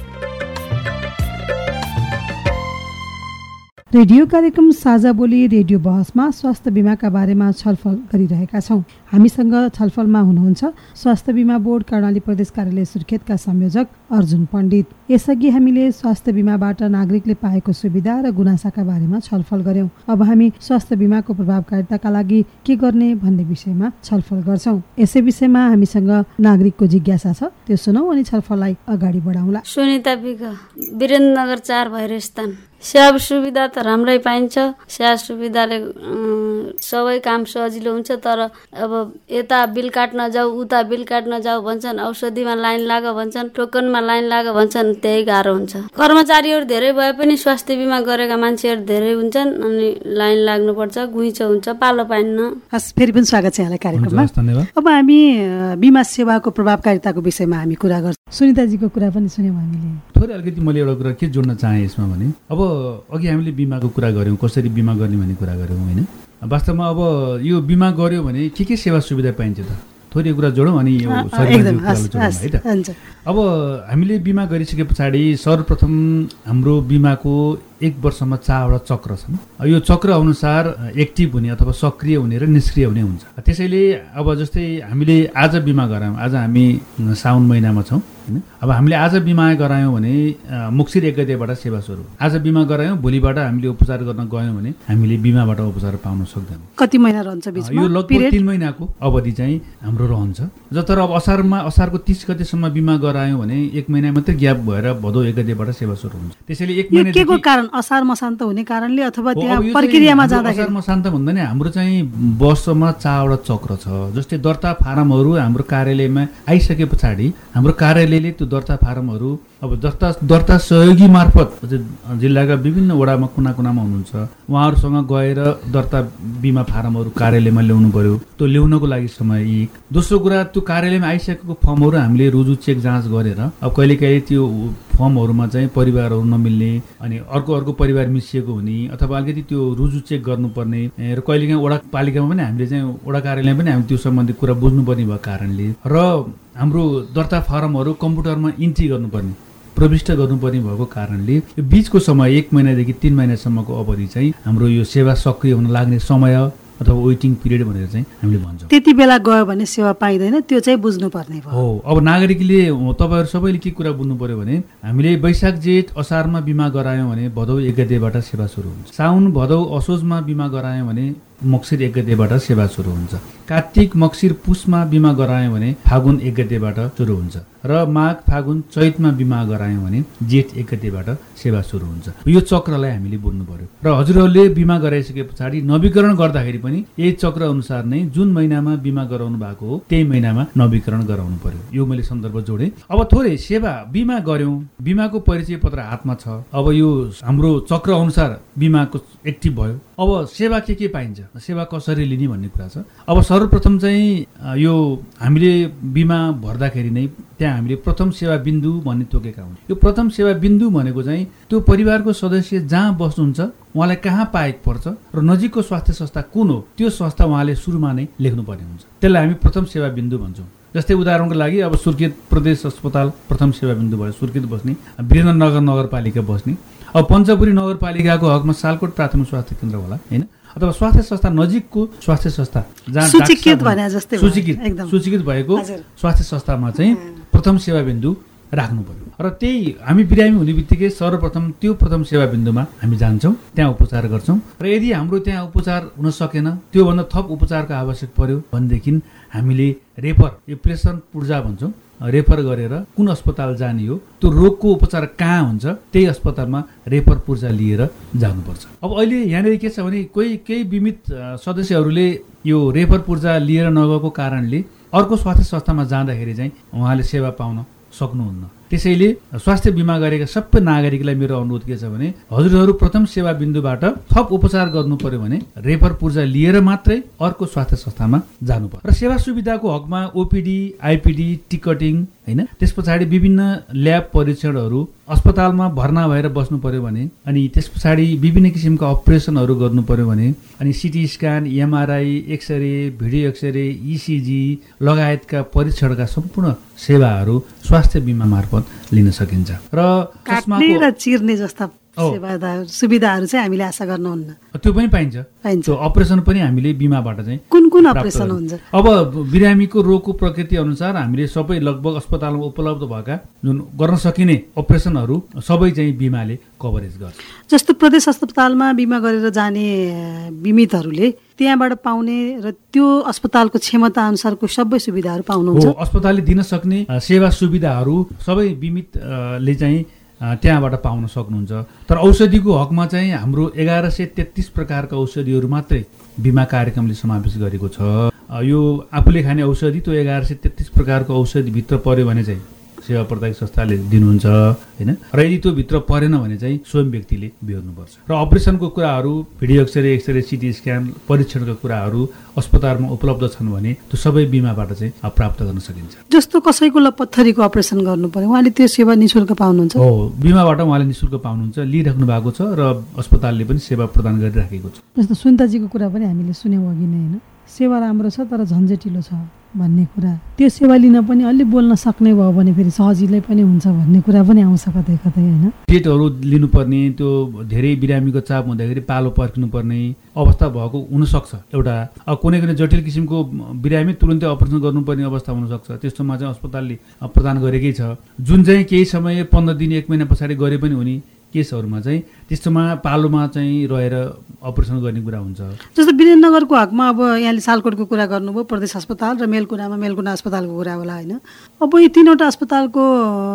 रेडियो कार्यक्रम साझा बोली रेडियो बहसमा स्वास्थ्य बिमाका बारेमा छलफल गरिरहेका छौँ। हामीसँग छलफलमा हुनुहुन्छ स्वास्थ्य बिमा बोर्ड कर्णाली प्रदेश कार्यालय सुर्खेतका संयोजक अर्जुन पण्डित। यसअघि हामीले स्वास्थ्य बिमाबाट नागरिकले पाएको सुविधा र गुनासाका बारेमा छलफल गर्यौँ। अब हामी स्वास्थ्य बिमाको प्रभावकारिताका लागि के गर्ने भन्ने विषयमा छलफल गर्छौँ। यसै विषयमा हामीसँग नागरिकको जिज्ञासा छ। त्यो सुनौ अनि छलफललाई अगाडि बढाउँला। सुनिता वीरेन्द्रनगर चार भैर सेवा सुविधा त राम्रै पाइन्छ। सेवा सुविधाले सबै काम सजिलो हुन्छ तर अब यता बिल काट्न जाऊ उता बिल काट्न जाऊ भन्छन् औषधिमा लाइन लाग भन्छन् टोकनमा लाइन लाग भन्छन् त्यही गाह्रो हुन्छ। कर्मचारीहरू धेरै भए पनि स्वास्थ्य बिमा गरेका मान्छेहरू धेरै हुन्छन् अनि लाइन लाग्नुपर्छ घुइँचो हुन्छ पालो पाइन्न। हस् फेरि पनि स्वागत छ यहाँलाई कार्यक्रममा। अब हामी बिमा सेवाको प्रभावकारिताको विषयमा हामी कुरा गर्छौँ। सुनिताजीको कुरा पनि सुन्यौँ हामीले। थोरै अलिकति मैले एउटा कुरा के जोड्न चाहेँ यसमा भने अब अघि हामीले बिमाको कुरा गऱ्यौँ कसरी बिमा गर्ने भन्ने कुरा गऱ्यौँ होइन? वास्तवमा अब यो बिमा गऱ्यो भने के के सेवा सुविधा पाइन्छ त? थोरै कुरा जोडौँ अनि यो है त? अब हामीले बिमा गरिसके पछाडि सर्वप्रथम हाम्रो बिमाको एक वर्षमा चारवटा चक्र छन्। यो चक्र अनुसार एक्टिभ हुने अथवा सक्रिय हुने र निष्क्रिय हुने हुन्छ। त्यसैले अब जस्तै हामीले आज बिमा गरायौँ आज हामी साउन महिनामा छौँ होइन? अब हामीले आज बिमा गरायौँ भने मुक्सिर एक गतेबाट सेवा सुरु। आज बिमा गरायौँ भोलिबाट हामीले उपचार गर्न गयौँ भने हामीले बिमाबाट उपचार पाउन सक्दैनौँ। कति महिना रहन्छ यो लगभग तिन महिनाको अवधि चाहिँ हाम्रो रहन्छ। ज तर अब असारमा असारको तिस गतेसम्म बिमा गरायौँ भने एक महिना मात्रै ग्याप भएर भदौ एक गतेबाट सेवा सुरु हुन्छ। त्यसैले एक महिनादेखि कारण? असार मसान्त हुने कारणले अथवा त्यहाँ प्रक्रियामा जाँदाखेरि शान्त भन्दा नि हाम्रो चाहिँ वर्षमा चारवटा चक्र छ। जस्तै दर्ता फारमहरू हाम्रो कार्यालयमा आइसके पछाडि हाम्रो कार्यालयले त्यो दर्ता फारमहरू अब दर्ता दर्ता सहयोगी मार्फत जिल्लाका विभिन्न वडामा कुना कुनामा हुनुहुन्छ। उहाँहरूसँग गएर दर्ता बिमा फारमहरू कार्यालयमा ल्याउनु पर्यो। त्यो ल्याउनको लागि समय एक। दोस्रो कुरा त्यो कार्यालयमा आइसकेको फर्महरू हामीले रुजु चेक जाँच गरेर अब कहिलेकाहीँ त्यो फर्महरूमा चाहिँ परिवारहरू नमिल्ने अनि अर्को अर्को परिवार मिसिएको हुने अथवा अलिकति त्यो रुजु चेक गर्नुपर्ने र कहिलेकाहीँ वडा पालिकामा पनि हामीले चाहिँ वडा कार्यालयमा पनि हामी त्यो सम्बन्धी कुरा बुझ्नुपर्ने भएको कारणले र हाम्रो दर्ता फारमहरू कम्प्युटरमा इन्ट्री गर्नुपर्ने प्रविष्ट गर्नुपर्ने भएको कारणले यो बिचको समय एक महिनादेखि तिन महिनासम्मको अवधि चाहिँ हाम्रो यो सेवा सक्रिय हुन लाग्ने समय अथवा वेटिङ पिरियड भनेर चाहिँ हामीले भन्छौँ। त्यति बेला गयो भने सेवा पाइँदैन त्यो चाहिँ बुझ्नुपर्ने भयो। हो अब नागरिकले तपाईँहरू सबैले के कुरा बुझ्नु पर्यो भने हामीले वैशाख जेठ असारमा बिमा गरायौँ भने भदौ एक गतेबाट सेवा सुरु हुन्छ। साउन भदौ असोजमा बिमा गरायौँ भने मक्सिर एक गतेबाट सेवा सुरु हुन्छ। कार्तिक मक्सिर पुसमा बिमा गरायौँ भने फागुन एक गतेबाट सुरु हुन्छ र माघ फागुन चैतमा बिमा गरायौँ भने जेठ एक गतेबाट सेवा सुरु हुन्छ। यो चक्रलाई हामीले बुझ्नु पर्यो। र हजुरहरूले बिमा गराइसके पछाडि नवीकरण गर्दाखेरि पनि यही चक्र अनुसार नै जुन महिनामा बिमा गराउनु भएको हो त्यही महिनामा नवीकरण गराउनु पर्यो। यो मैले सन्दर्भ जोडेँ। अब थोरै सेवा बिमा गऱ्यौँ। बिमाको परिचय पत्र हातमा छ। अब यो हाम्रो चक्र अनुसार बिमाको एक्टिभ भयो। अब सेवा के के पाइन्छ? सेवा कसरी लिने भन्ने कुरा छ। अब सर्वप्रथम चाहिँ यो हामीले बिमा भर्दाखेरि नै त्यहाँ हामीले प्रथम सेवा बिन्दु भन्ने तोकेका हुन्। यो प्रथम सेवा बिन्दु भनेको चाहिँ त्यो परिवारको सदस्य जहाँ बस्नुहुन्छ उहाँलाई कहाँ पाएको पर्छ र नजिकको स्वास्थ्य संस्था कुन हो त्यो संस्था उहाँले सुरुमा नै लेख्नुपर्ने हुन्छ। त्यसलाई हामी प्रथम सेवा बिन्दु भन्छौँ। जस्तै उदाहरणको लागि अब सुर्खेत प्रदेश अस्पताल प्रथम सेवा बिन्दु भयो सुर्खेत बस्ने वीरेन्द्रनगर नगरपालिका बस्ने। अब पञ्चपुरी नगरपालिकाको हकमा सालकोट प्राथमिक स्वास्थ्य केन्द्र होला होइन? अथवा स्वास्थ्य संस्था नजिकको स्वास्थ्य संस्था जहाँ सूचीकृत सूचीकृत भएको। स्वास्थ्य संस्थामा चाहिँ प्रथम सेवा बिन्दु राख्नु पर्यो र त्यही हामी बिरामी हुने बित्तिकै सर्वप्रथम त्यो प्रथम सेवा बिन्दुमा हामी जान्छौँ त्यहाँ उपचार गर्छौँ। र यदि हाम्रो त्यहाँ उपचार हुन सकेन त्योभन्दा थप उपचारको आवश्यक पर्यो भनेदेखि हामीले रेफर यो प्रेसन पूर्जा भन्छौँ। रेफर गरेर कुन अस्पताल जाने हो त्यो रोगको उपचार कहाँ हुन्छ त्यही अस्पतालमा रेफर पूर्जा लिएर जानुपर्छ। अब अहिले यहाँनिर के छ भने कोही केही बिमित सदस्यहरूले यो रेफर पूर्जा लिएर नगएको कारणले अर्को स्वास्थ्य संस्थामा जाँदाखेरि चाहिँ उहाँले सेवा पाउन सक्नुहुन्न। त्यसैले स्वास्थ्य बिमा गरेका सबै नागरिकलाई मेरो अनुरोध के छ भने हजुरहरू प्रथम सेवा बिन्दुबाट थप उपचार गर्नु पर्यो भने रेफर पूर्जा लिएर मात्रै अर्को स्वास्थ्य संस्थामा जानु पर्छ र सेवा सुविधाको हकमा ओपिडी आइपिडी टिकटिङ होइन त्यस पछाडि विभिन्न ल्याब परीक्षणहरू अस्पतालमा भर्ना भएर बस्नु पर्यो भने अनि त्यस पछाडि विभिन्न किसिमका अपरेसनहरू गर्नु पर्यो भने अनि CT scan MRI X ray video X ray ECG लगायतका परीक्षणका सम्पूर्ण सेवाहरू स्वास्थ्य बिमा मार्फत लिन सकिन्छ। र चिर्ने जस्ता सुविधाहरू चाहिँ हामीले आशा गर्नुहुन्न। त्यो पनि पाइन्छ। पाइन्छ। अपरेसन पनि हामीले बिमाबाट चाहिँ कुन कुन अपरेसन। हुन्छ? अब बिरामीको रोगको प्रकृति अनुसार हामीले सबै लगभग अस्पतालमा उपलब्ध भएका जुन गर्न सकिने अपरेसनहरू सबै चाहिँ बिमाले कभरेज गर्छ। जस्तो प्रदेश अस्पतालमा बिमा गरेर जाने बिमितहरूले त्यहाँबाट पाउने र त्यो अस्पतालको क्षमता अनुसारको सबै सुविधाहरू पाउनुहुन्छ। अस्पतालले दिन सक्ने सेवा सुविधाहरू सबै बिमित अ, ले चाहिँ त्यहाँबाट पाउन सक्नुहुन्छ। तर औषधिको हकमा चाहिँ हाम्रो एघार सय तेत्तिस प्रकारका औषधिहरू मात्रै बिमा कार्यक्रमले समावेश गरेको छ। यो आफूले खाने औषधि त्यो एघार सय तेत्तिस प्रकारको औषधिभित्र पऱ्यो भने चाहिँ सेवा प्रदायक संस्थाले दिनुहुन्छ होइन? र यदि त्यो भित्र परेन भने चाहिँ स्वयं व्यक्तिले बिहोर्नुपर्छ। र अपरेसनको कुराहरू video X ray X ray CT scan परीक्षणका कुराहरू अस्पतालमा उपलब्ध छन् भने त्यो सबै बिमाबाट चाहिँ प्राप्त गर्न सकिन्छ। जस्तो कसैको लपत्थरीको अपरेसन गर्नु पर्यो उहाँले त्यो सेवा निशुल्क पाउनुहुन्छ? हो बिमाबाट उहाँले निशुल्क पाउनुहुन्छ लिइराख्नु भएको छ र अस्पतालले पनि सेवा प्रदान गरिराखेको छ। जस्तो सुन्ताजीको कुरा पनि हामीले सुन्यौँ अघि नै होइन? सेवा राम्रो छ तर झन्झटिलो छ। भन्ने कुरा। त्यो सेवा लिन पनि अलि बोल्न सक्ने भयो भने फेरि सजिलै पनि हुन्छ भन्ने कुरा पनि आउँछ कतै कतै होइन? डेटहरू लिनुपर्ने त्यो धेरै बिरामीको चाप हुँदाखेरि पालो पर्खिनुपर्ने अवस्था भएको हुनसक्छ एउटा। अब कुनै कुनै जटिल किसिमको बिरामी तुरुन्तै अपरेसन गर्नुपर्ने अवस्था हुनसक्छ। त्यस्तोमा चाहिँ अस्पतालले प्रदान गरेकै छ। जुन चाहिँ केही समय पन्ध्र दिन एक महिना पछाडि गरे पनि हुने केसहरूमा चाहिँ त्यस्तोमा पालोमा चाहिँ रहेर अपरेसन गर्ने कुरा हुन्छ। जस्तो वीरेन्द्रनगरको हकमा अब यहाँले सालकोटको कुरा गर्नुभयो प्रदेश अस्पताल र मेलकुनामा मेलकुना अस्पतालको कुरा होला होइन। अब यो तिनवटा अस्पतालको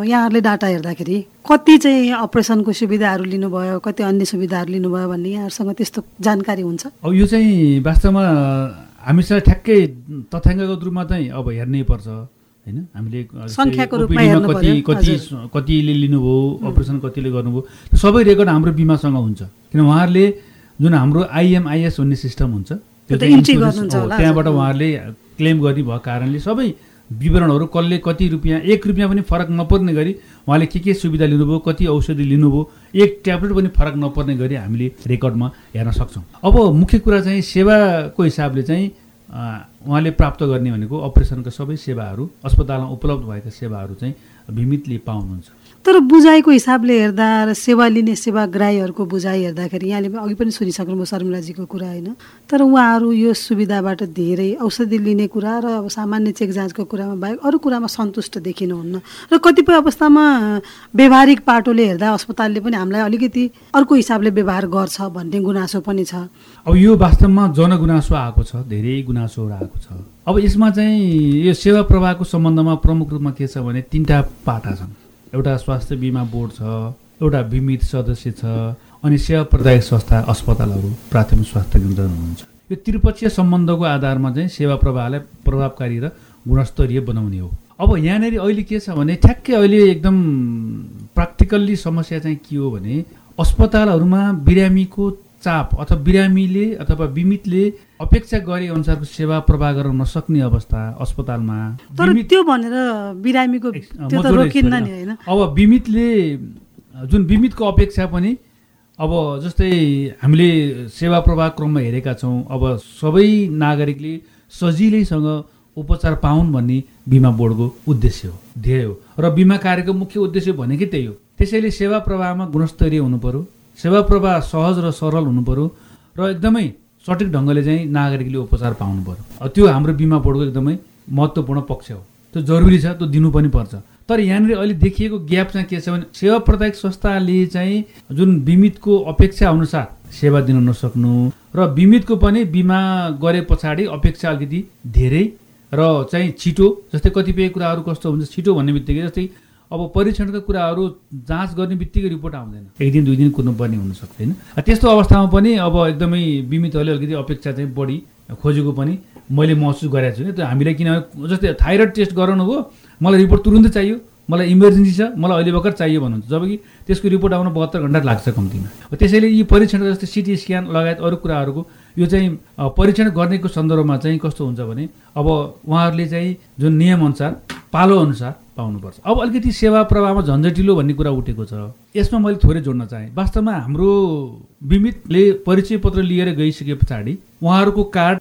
यहाँहरूले डाटा हेर्दाखेरि कति चाहिँ अपरेसनको सुविधाहरू लिनुभयो कति अन्य सुविधाहरू लिनुभयो भन्ने यहाँहरूसँग त्यस्तो जानकारी हुन्छ? अब यो चाहिँ वास्तवमा हामीसँग ठ्याक्कै तथ्याङ्कगत रूपमा चाहिँ अब हेर्नै पर्छ। होइन? हामीले कति कति। कतिले लिनुभयो अपरेसन कतिले गर्नुभयो सबै रेकर्ड हाम्रो बिमासँग हुन्छ। किन उहाँहरूले जुन हाम्रो आइएमआइएस भन्ने सिस्टम हुन्छ त्यहाँबाट। उहाँहरूले क्लेम गर्ने भएको कारणले सबै विवरणहरू कसले कति रुपियाँ एक रुपियाँ पनि फरक नपर्ने गरी उहाँले के के सुविधा लिनुभयो कति औषधि लिनुभयो एक ट्याब्लेट पनि फरक नपर्ने गरी हामीले रेकर्डमा हेर्न सक्छौँ। अब मुख्य कुरा चाहिँ सेवाको हिसाबले चाहिँ उहाँले प्राप्त गर्ने भनेको अपरेसनका सबै सेवाहरू अस्पतालमा उपलब्ध भएका सेवाहरू चाहिँ बिमितले पाउनुहुन्छ। तर बुझाइको हिसाबले हेर्दा र सेवा लिने सेवाग्राहीहरूको बुझाइ हेर्दाखेरि यहाँले अघि पनि सुनिसक्नुभयो शर्मिलाजीको कुरा होइन? तर उहाँहरू यो सुविधाबाट धेरै औषधि लिने कुरा र अब सामान्य चेक जाँचको कुरामा बाहेक अरू कुरामा सन्तुष्ट देखिनुहुन्न। र कतिपय अवस्थामा व्यवहारिक पाटोले हेर्दा अस्पतालले पनि हामीलाई अलिकति अर्को हिसाबले व्यवहार गर्छ भन्ने गुनासो पनि छ। अब यो वास्तवमा जनगुनासो आएको छ धेरै गुनासोहरू आएको छ। अब यसमा चाहिँ यो सेवा प्रवाहको सम्बन्धमा प्रमुख रूपमा के छ भने तिनवटा पाटा छन्। एउटा स्वास्थ्य बिमा बोर्ड छ एउटा बिमित सदस्य छ अनि सेवा प्रदायक संस्था अस्पतालहरू प्राथमिक स्वास्थ्य केन्द्र हुनुहुन्छ। यो त्रिपक्षीय सम्बन्धको आधारमा चाहिँ सेवा प्रवाहलाई प्रभावकारी र गुणस्तरीय बनाउने हो। अब यहाँनिर अहिले के छ भने ठ्याक्कै अहिले एकदम प्र्याक्टिकल्ली समस्या चाहिँ के हो भने अस्पतालहरूमा बिरामीको चाप अथवा बिरामीले अथवा बिमितले अपेक्षा गरे अनुसारको सेवा प्रवाह गर्न नसक्ने अवस्था अस्पतालमा। तर त्यो भनेर बिरामीको त्यो त रोकिन्न नि। होइन। अब बिमितले जुन बिमितको अपेक्षा पनि अब जस्तै हामीले सेवा प्रवाह क्रममा हेरेका छौँ अब सबै नागरिकले सजिलैसँग उपचार पाउन् भन्ने बिमा बोर्डको उद्देश्य हो ध्येय हो। र बिमा कार्यको मुख्य उद्देश्य भनेकै त्यही हो। त्यसैले सेवा प्रवाहमा गुणस्तरीय हुनु पर्यो। सेवा प्रवाह सहज र सरल हुनु र एकदमै सठिक ढङ्गले चाहिँ नागरिकले उपचार पाउनु अब त्यो हाम्रो बिमा बोर्डको एकदमै महत्त्वपूर्ण पक्ष हो। त्यो जरुरी छ त्यो दिनु पनि पर्छ। तर यहाँनिर अहिले देखिएको ग्याप चाहिँ के छ भने सेवा प्रदायक संस्थाले चाहिँ जुन बिमितको अपेक्षा अनुसार सेवा दिन नसक्नु र बिमितको पनि बिमा गरे पछाडि अपेक्षा अलिकति धेरै र चाहिँ छिटो जस्तै कतिपय कुराहरू कस्तो हुन्छ छिटो भन्ने बित्तिकै जस्तै अब परीक्षणका कुराहरू जाँच गर्ने बित्तिकै रिपोर्ट आउँदैन। एक दिन दुई दिन कुर्नुपर्ने हुनसक्छ होइन? त्यस्तो अवस्थामा पनि अब एकदमै बिमितहरूले अलिकति अपेक्षा चाहिँ बढी खोजेको पनि मैले महसुस गरेको छु त्यो हामीलाई किनभने जस्तै थाइरोइड टेस्ट गराउनु भयो मलाई रिपोर्ट तुरुन्तै चाहियो मलाई इमर्जेन्सी छ मलाई अहिले भर्खर चाहियो भन्नुहुन्छ जबकि त्यसको रिपोर्ट आउन बहत्तर घन्टा लाग्छ कम्तीमा। त्यसैले यी परीक्षण जस्तै सिटी स्क्यान लगायत अरू कुराहरूको यो चाहिँ परीक्षण गर्नेको सन्दर्भमा चाहिँ कस्तो हुन्छ भने अब उहाँहरूले चाहिँ जुन नियमअनुसार पालो अनुसार पाउनुपर्छ। अब अलिकति सेवा प्रवाहमा झन्झटिलो भन्ने कुरा उठेको छ। यसमा मैले थोरै जोड्न चाहेँ। वास्तवमा हाम्रो बिमितले परिचय पत्र लिएर गइसके पछाडि उहाँहरूको कार्ड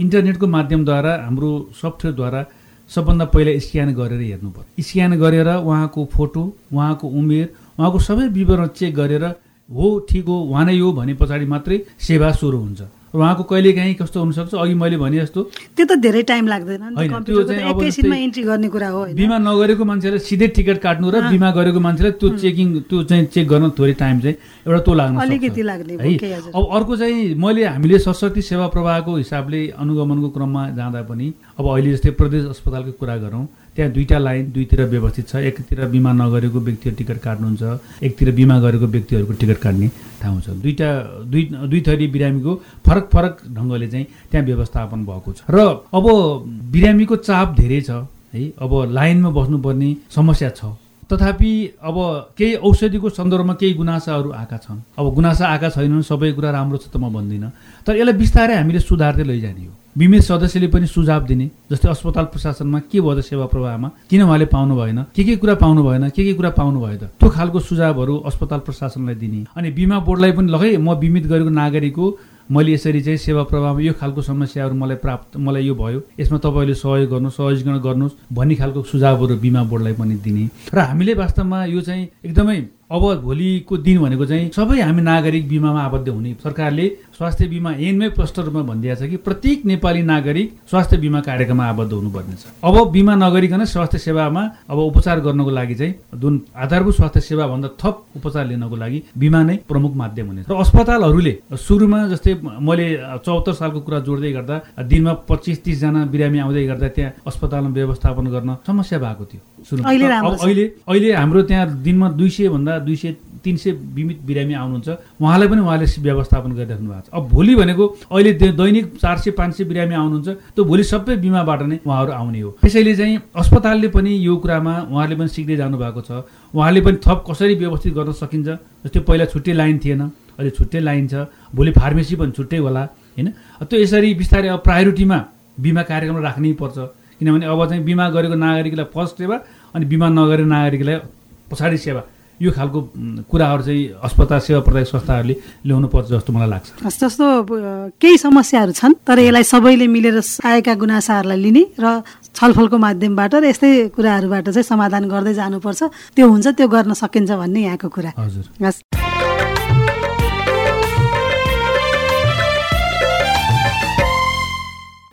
इन्टरनेटको माध्यमद्वारा हाम्रो सफ्टवेयरद्वारा सबभन्दा पहिला स्क्यान गरेर हेर्नु पर्यो स्क्यान गरेर उहाँको फोटो उहाँको उमेर उहाँको सबै विवरण चेक गरेर हो ठिक हो उहाँ नै हो भने पछाडि मात्रै सेवा सुरु हुन्छ। उहाँको कहिले काहीँ कस्तो हुनसक्छ? अघि मैले भने जस्तो। त्यो त धेरै टाइम लाग्दैन इन्ट्री गर्ने कुरा हो बिमा नगरेको मान्छेलाई सिधै टिकट काट्नु र बिमा गरेको मान्छेलाई त्यो चेकिङ त्यो चाहिँ चेक गर्न थोरै टाइम चाहिँ एउटा त्यो लाग्नु अलिकति लाग्ने है अब अर्को चाहिँ मैले हामीले सशक्ति सेवा प्रवाहको हिसाबले अनुगमनको क्रममा जाँदा पनि अब अहिले जस्तै प्रदेश अस्पतालको कुरा गरौँ। त्यहाँ दुईवटा लाइन दुईतिर व्यवस्थित छ। एकतिर बिमा नगरेको व्यक्तिहरू टिकट काट्नुहुन्छ एकतिर बिमा गरेको व्यक्तिहरूको टिकट काट्ने ठाउँ छ। दुईवटा दुई दुई थरी बिरामीको फरक फरक ढङ्गले चाहिँ त्यहाँ व्यवस्थापन भएको छ। र अब बिरामीको चाप धेरै छ है? अब लाइनमा बस्नुपर्ने समस्या छ। तथापि अब केही औषधिको सन्दर्भमा केही गुनासाहरू आएका छन्। अब गुनासा आएका छैनन् सबै कुरा राम्रो छ त म भन्दिनँ। तर यसलाई बिस्तारै हामीले सुधार्दै लैजाने हो। बिमित सदस्यले पनि सुझाव दिने जस्तै अस्पताल प्रशासनमा के भयो त सेवा प्रवाहमा? किन उहाँले पाउनु भएन? के के कुरा पाउनु भएन? के के कुरा पाउनु भयो त? त्यो खालको सुझावहरू अस्पताल प्रशासनलाई दिने। अनि बिमा बोर्डलाई पनि लखै म बिमित गरेको नागरिक हो मैले यसरी चाहिँ सेवा प्रवाहमा यो खालको समस्याहरू मलाई प्राप्त मलाई यो भयो। यसमा तपाईँले सहयोग गर्नु सहजीकरण गर्नुहोस् भन्ने खालको सुझावहरू बिमा बोर्डलाई पनि दिने। र हामीले वास्तवमा यो चाहिँ एकदमै अब भोलिको दिन भनेको चाहिँ सबै हामी नागरिक बिमामा आबद्ध हुने सरकारले स्वास्थ्य बिमा ऐनमै प्रष्ट रूपमा भनिदिएको छ कि प्रत्येक नेपाली नागरिक स्वास्थ्य बिमा कार्यक्रममा आबद्ध हुनुपर्नेछ। अब बिमा नगरिकन स्वास्थ्य सेवामा अब उपचार गर्नको लागि चाहिँ जुन आधारभूत स्वास्थ्य सेवाभन्दा थप उपचार लिनको लागि बिमा नै प्रमुख माध्यम हुनेछ। र अस्पतालहरूले सुरुमा जस्तै मैले चौहत्तर सालको कुरा जोड्दै गर्दा दिनमा पच्चिस तिसजना बिरामी आउँदै गर्दा त्यहाँ अस्पतालमा व्यवस्थापन गर्न समस्या भएको थियो। अहिले अहिले हाम्रो त्यहाँ दिनमा दुई सय भन्दा दुई सय तिन सय बिमित बिरामी आउनुहुन्छ। उहाँलाई पनि उहाँले व्यवस्थापन गरिराख्नु भएको छ। अब भोलि भनेको अहिले दैनिक चार सय पाँच सय बिरामी आउनुहुन्छ त्यो भोलि सबै बिमाबाट नै उहाँहरू आउने हो। त्यसैले चाहिँ अस्पतालले पनि यो कुरामा उहाँहरूले पनि सिक्दै जानु भएको छ। उहाँले पनि थप कसरी व्यवस्थित गर्न सकिन्छ जस्तै पहिला छुट्टै लाइन थिएन अहिले छुट्टै लाइन छ। भोलि फार्मेसी पनि छुट्टै होला होइन? त्यो यसरी बिस्तारै अब प्रायोरिटीमा बिमा कार्यक्रम राख्नै पर्छ। किनभने अब चाहिँ बिमा गरेको नागरिकलाई फर्स्ट सेवा अनि बिमा नगरेको नागरिकलाई पछाडि सेवा। यो खालको कुराहरू चाहिँ अस्पताल सेवा प्रदायक संस्थाहरूले ल्याउनु पर्छ जस्तो मलाई लाग्छ। जस्तो केही समस्याहरू छन् तर यसलाई सबैले मिलेर आएका गुनासाहरूलाई लिने र छलफलको माध्यमबाट र यस्तै कुराहरूबाट चाहिँ समाधान गर्दै जानुपर्छ। त्यो हुन्छ त्यो गर्न सकिन्छ भन्ने यहाँको कुरा। हजुर।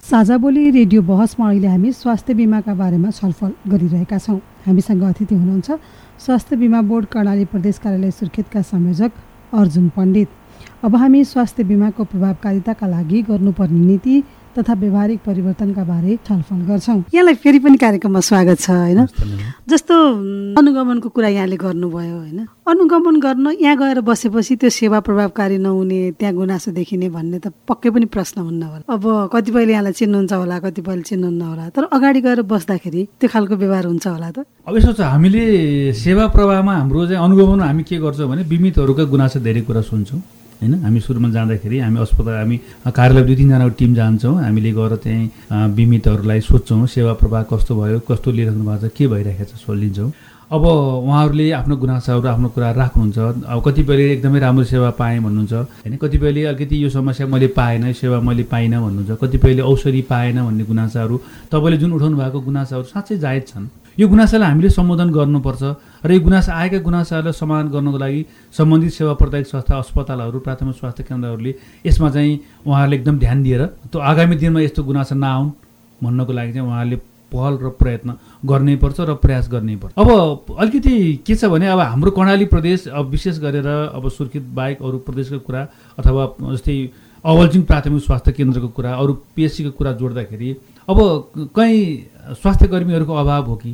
साझा बोली रेडियो बहसमा अहिले हामी स्वास्थ्य बिमाका बारेमा छलफल गरिरहेका छौँ। हामीसँग अतिथि हुनुहुन्छ स्वास्थ्य बिमा बोर्ड कर्णाली प्रदेश कार्यालय सुर्खेतका संयोजक अर्जुन पण्डित। अब हामी स्वास्थ्य बिमाको प्रभावकारिताका लागि गर्नुपर्ने नीति तथा व्यवहारिक परिवर्तनका बारे छलफल गर्छौँ। यहाँलाई फेरि पनि कार्यक्रममा स्वागत छ होइन? जस्तो अनुगमनको कुरा यहाँले गर्नुभयो होइन? अनुगमन गर्न यहाँ गएर बसेपछि त्यो सेवा प्रभावकारी नहुने त्यहाँ गुनासो देखिने भन्ने त पक्कै पनि प्रश्न हुन्न होला। अब कतिपयले यहाँलाई चिन्नुहुन्छ होला कतिपयले चिन्नुहुन्न होला। तर अगाडि गएर बस्दाखेरि त्यो खालको व्यवहार हुन्छ होला त? अब यसो छ हामीले सेवा प्रवाहमा हाम्रो चाहिँ अनुगमन हामी के गर्छौँ भने बिमितहरूका गुनासो धेरै कुरा सुन्छौँ। होइन? हामी सुरुमा जाँदाखेरि हामी अस्पताल हामी कार्यालय दुई तिनजनाको टिम जान्छौँ। हामीले गएर त्यहीँ बिमितहरूलाई सोध्छौँ सेवा प्रवाह कस्तो भयो कस्तो लिइराख्नु भएको छ के भइरहेको छ सोधिन्छौँ अब उहाँहरूले आफ्नो गुनासाहरू आफ्नो कुरा राख्नुहुन्छ। अब कतिपयले एकदमै राम्रो सेवा पाएँ भन्नुहुन्छ। होइन कतिपयले अलिकति यो समस्या मैले पाएन सेवा मैले पाइनँ भन्नुहुन्छ। कतिपयले औषधि पाएन भन्ने गुनासाहरू तपाईँले जुन उठाउनु भएको गुनासाहरू साँच्चै जायज छन्। यो गुनासालाई हामीले सम्बोधन गर्नुपर्छ र यो गुनासा आएका गुनासाहरूलाई समाधान गर्नको लागि सम्बन्धित सेवा प्रदायक संस्था अस्पतालहरू प्राथमिक स्वास्थ्य केन्द्रहरूले यसमा चाहिँ उहाँहरूले एकदम ध्यान दिएर त्यो आगामी दिनमा यस्तो गुनासा नआउन् भन्नको लागि चाहिँ उहाँहरूले पहल र प्रयत्न गर्नै पर्छ र प्रयास गर्नै पर्छ। अब अलिकति के छ भने अब हाम्रो कर्णाली प्रदेश अब विशेष गरेर अब सुर्खेत बाहेक अरू प्रदेशको कुरा अथवा जस्तै अवलजिङ प्राथमिक स्वास्थ्य केन्द्रको कुरा अरू पिएचसीको कुरा जोड्दाखेरि अब कहीँ स्वास्थ्य कर्मीहरूको अभाव हो कि?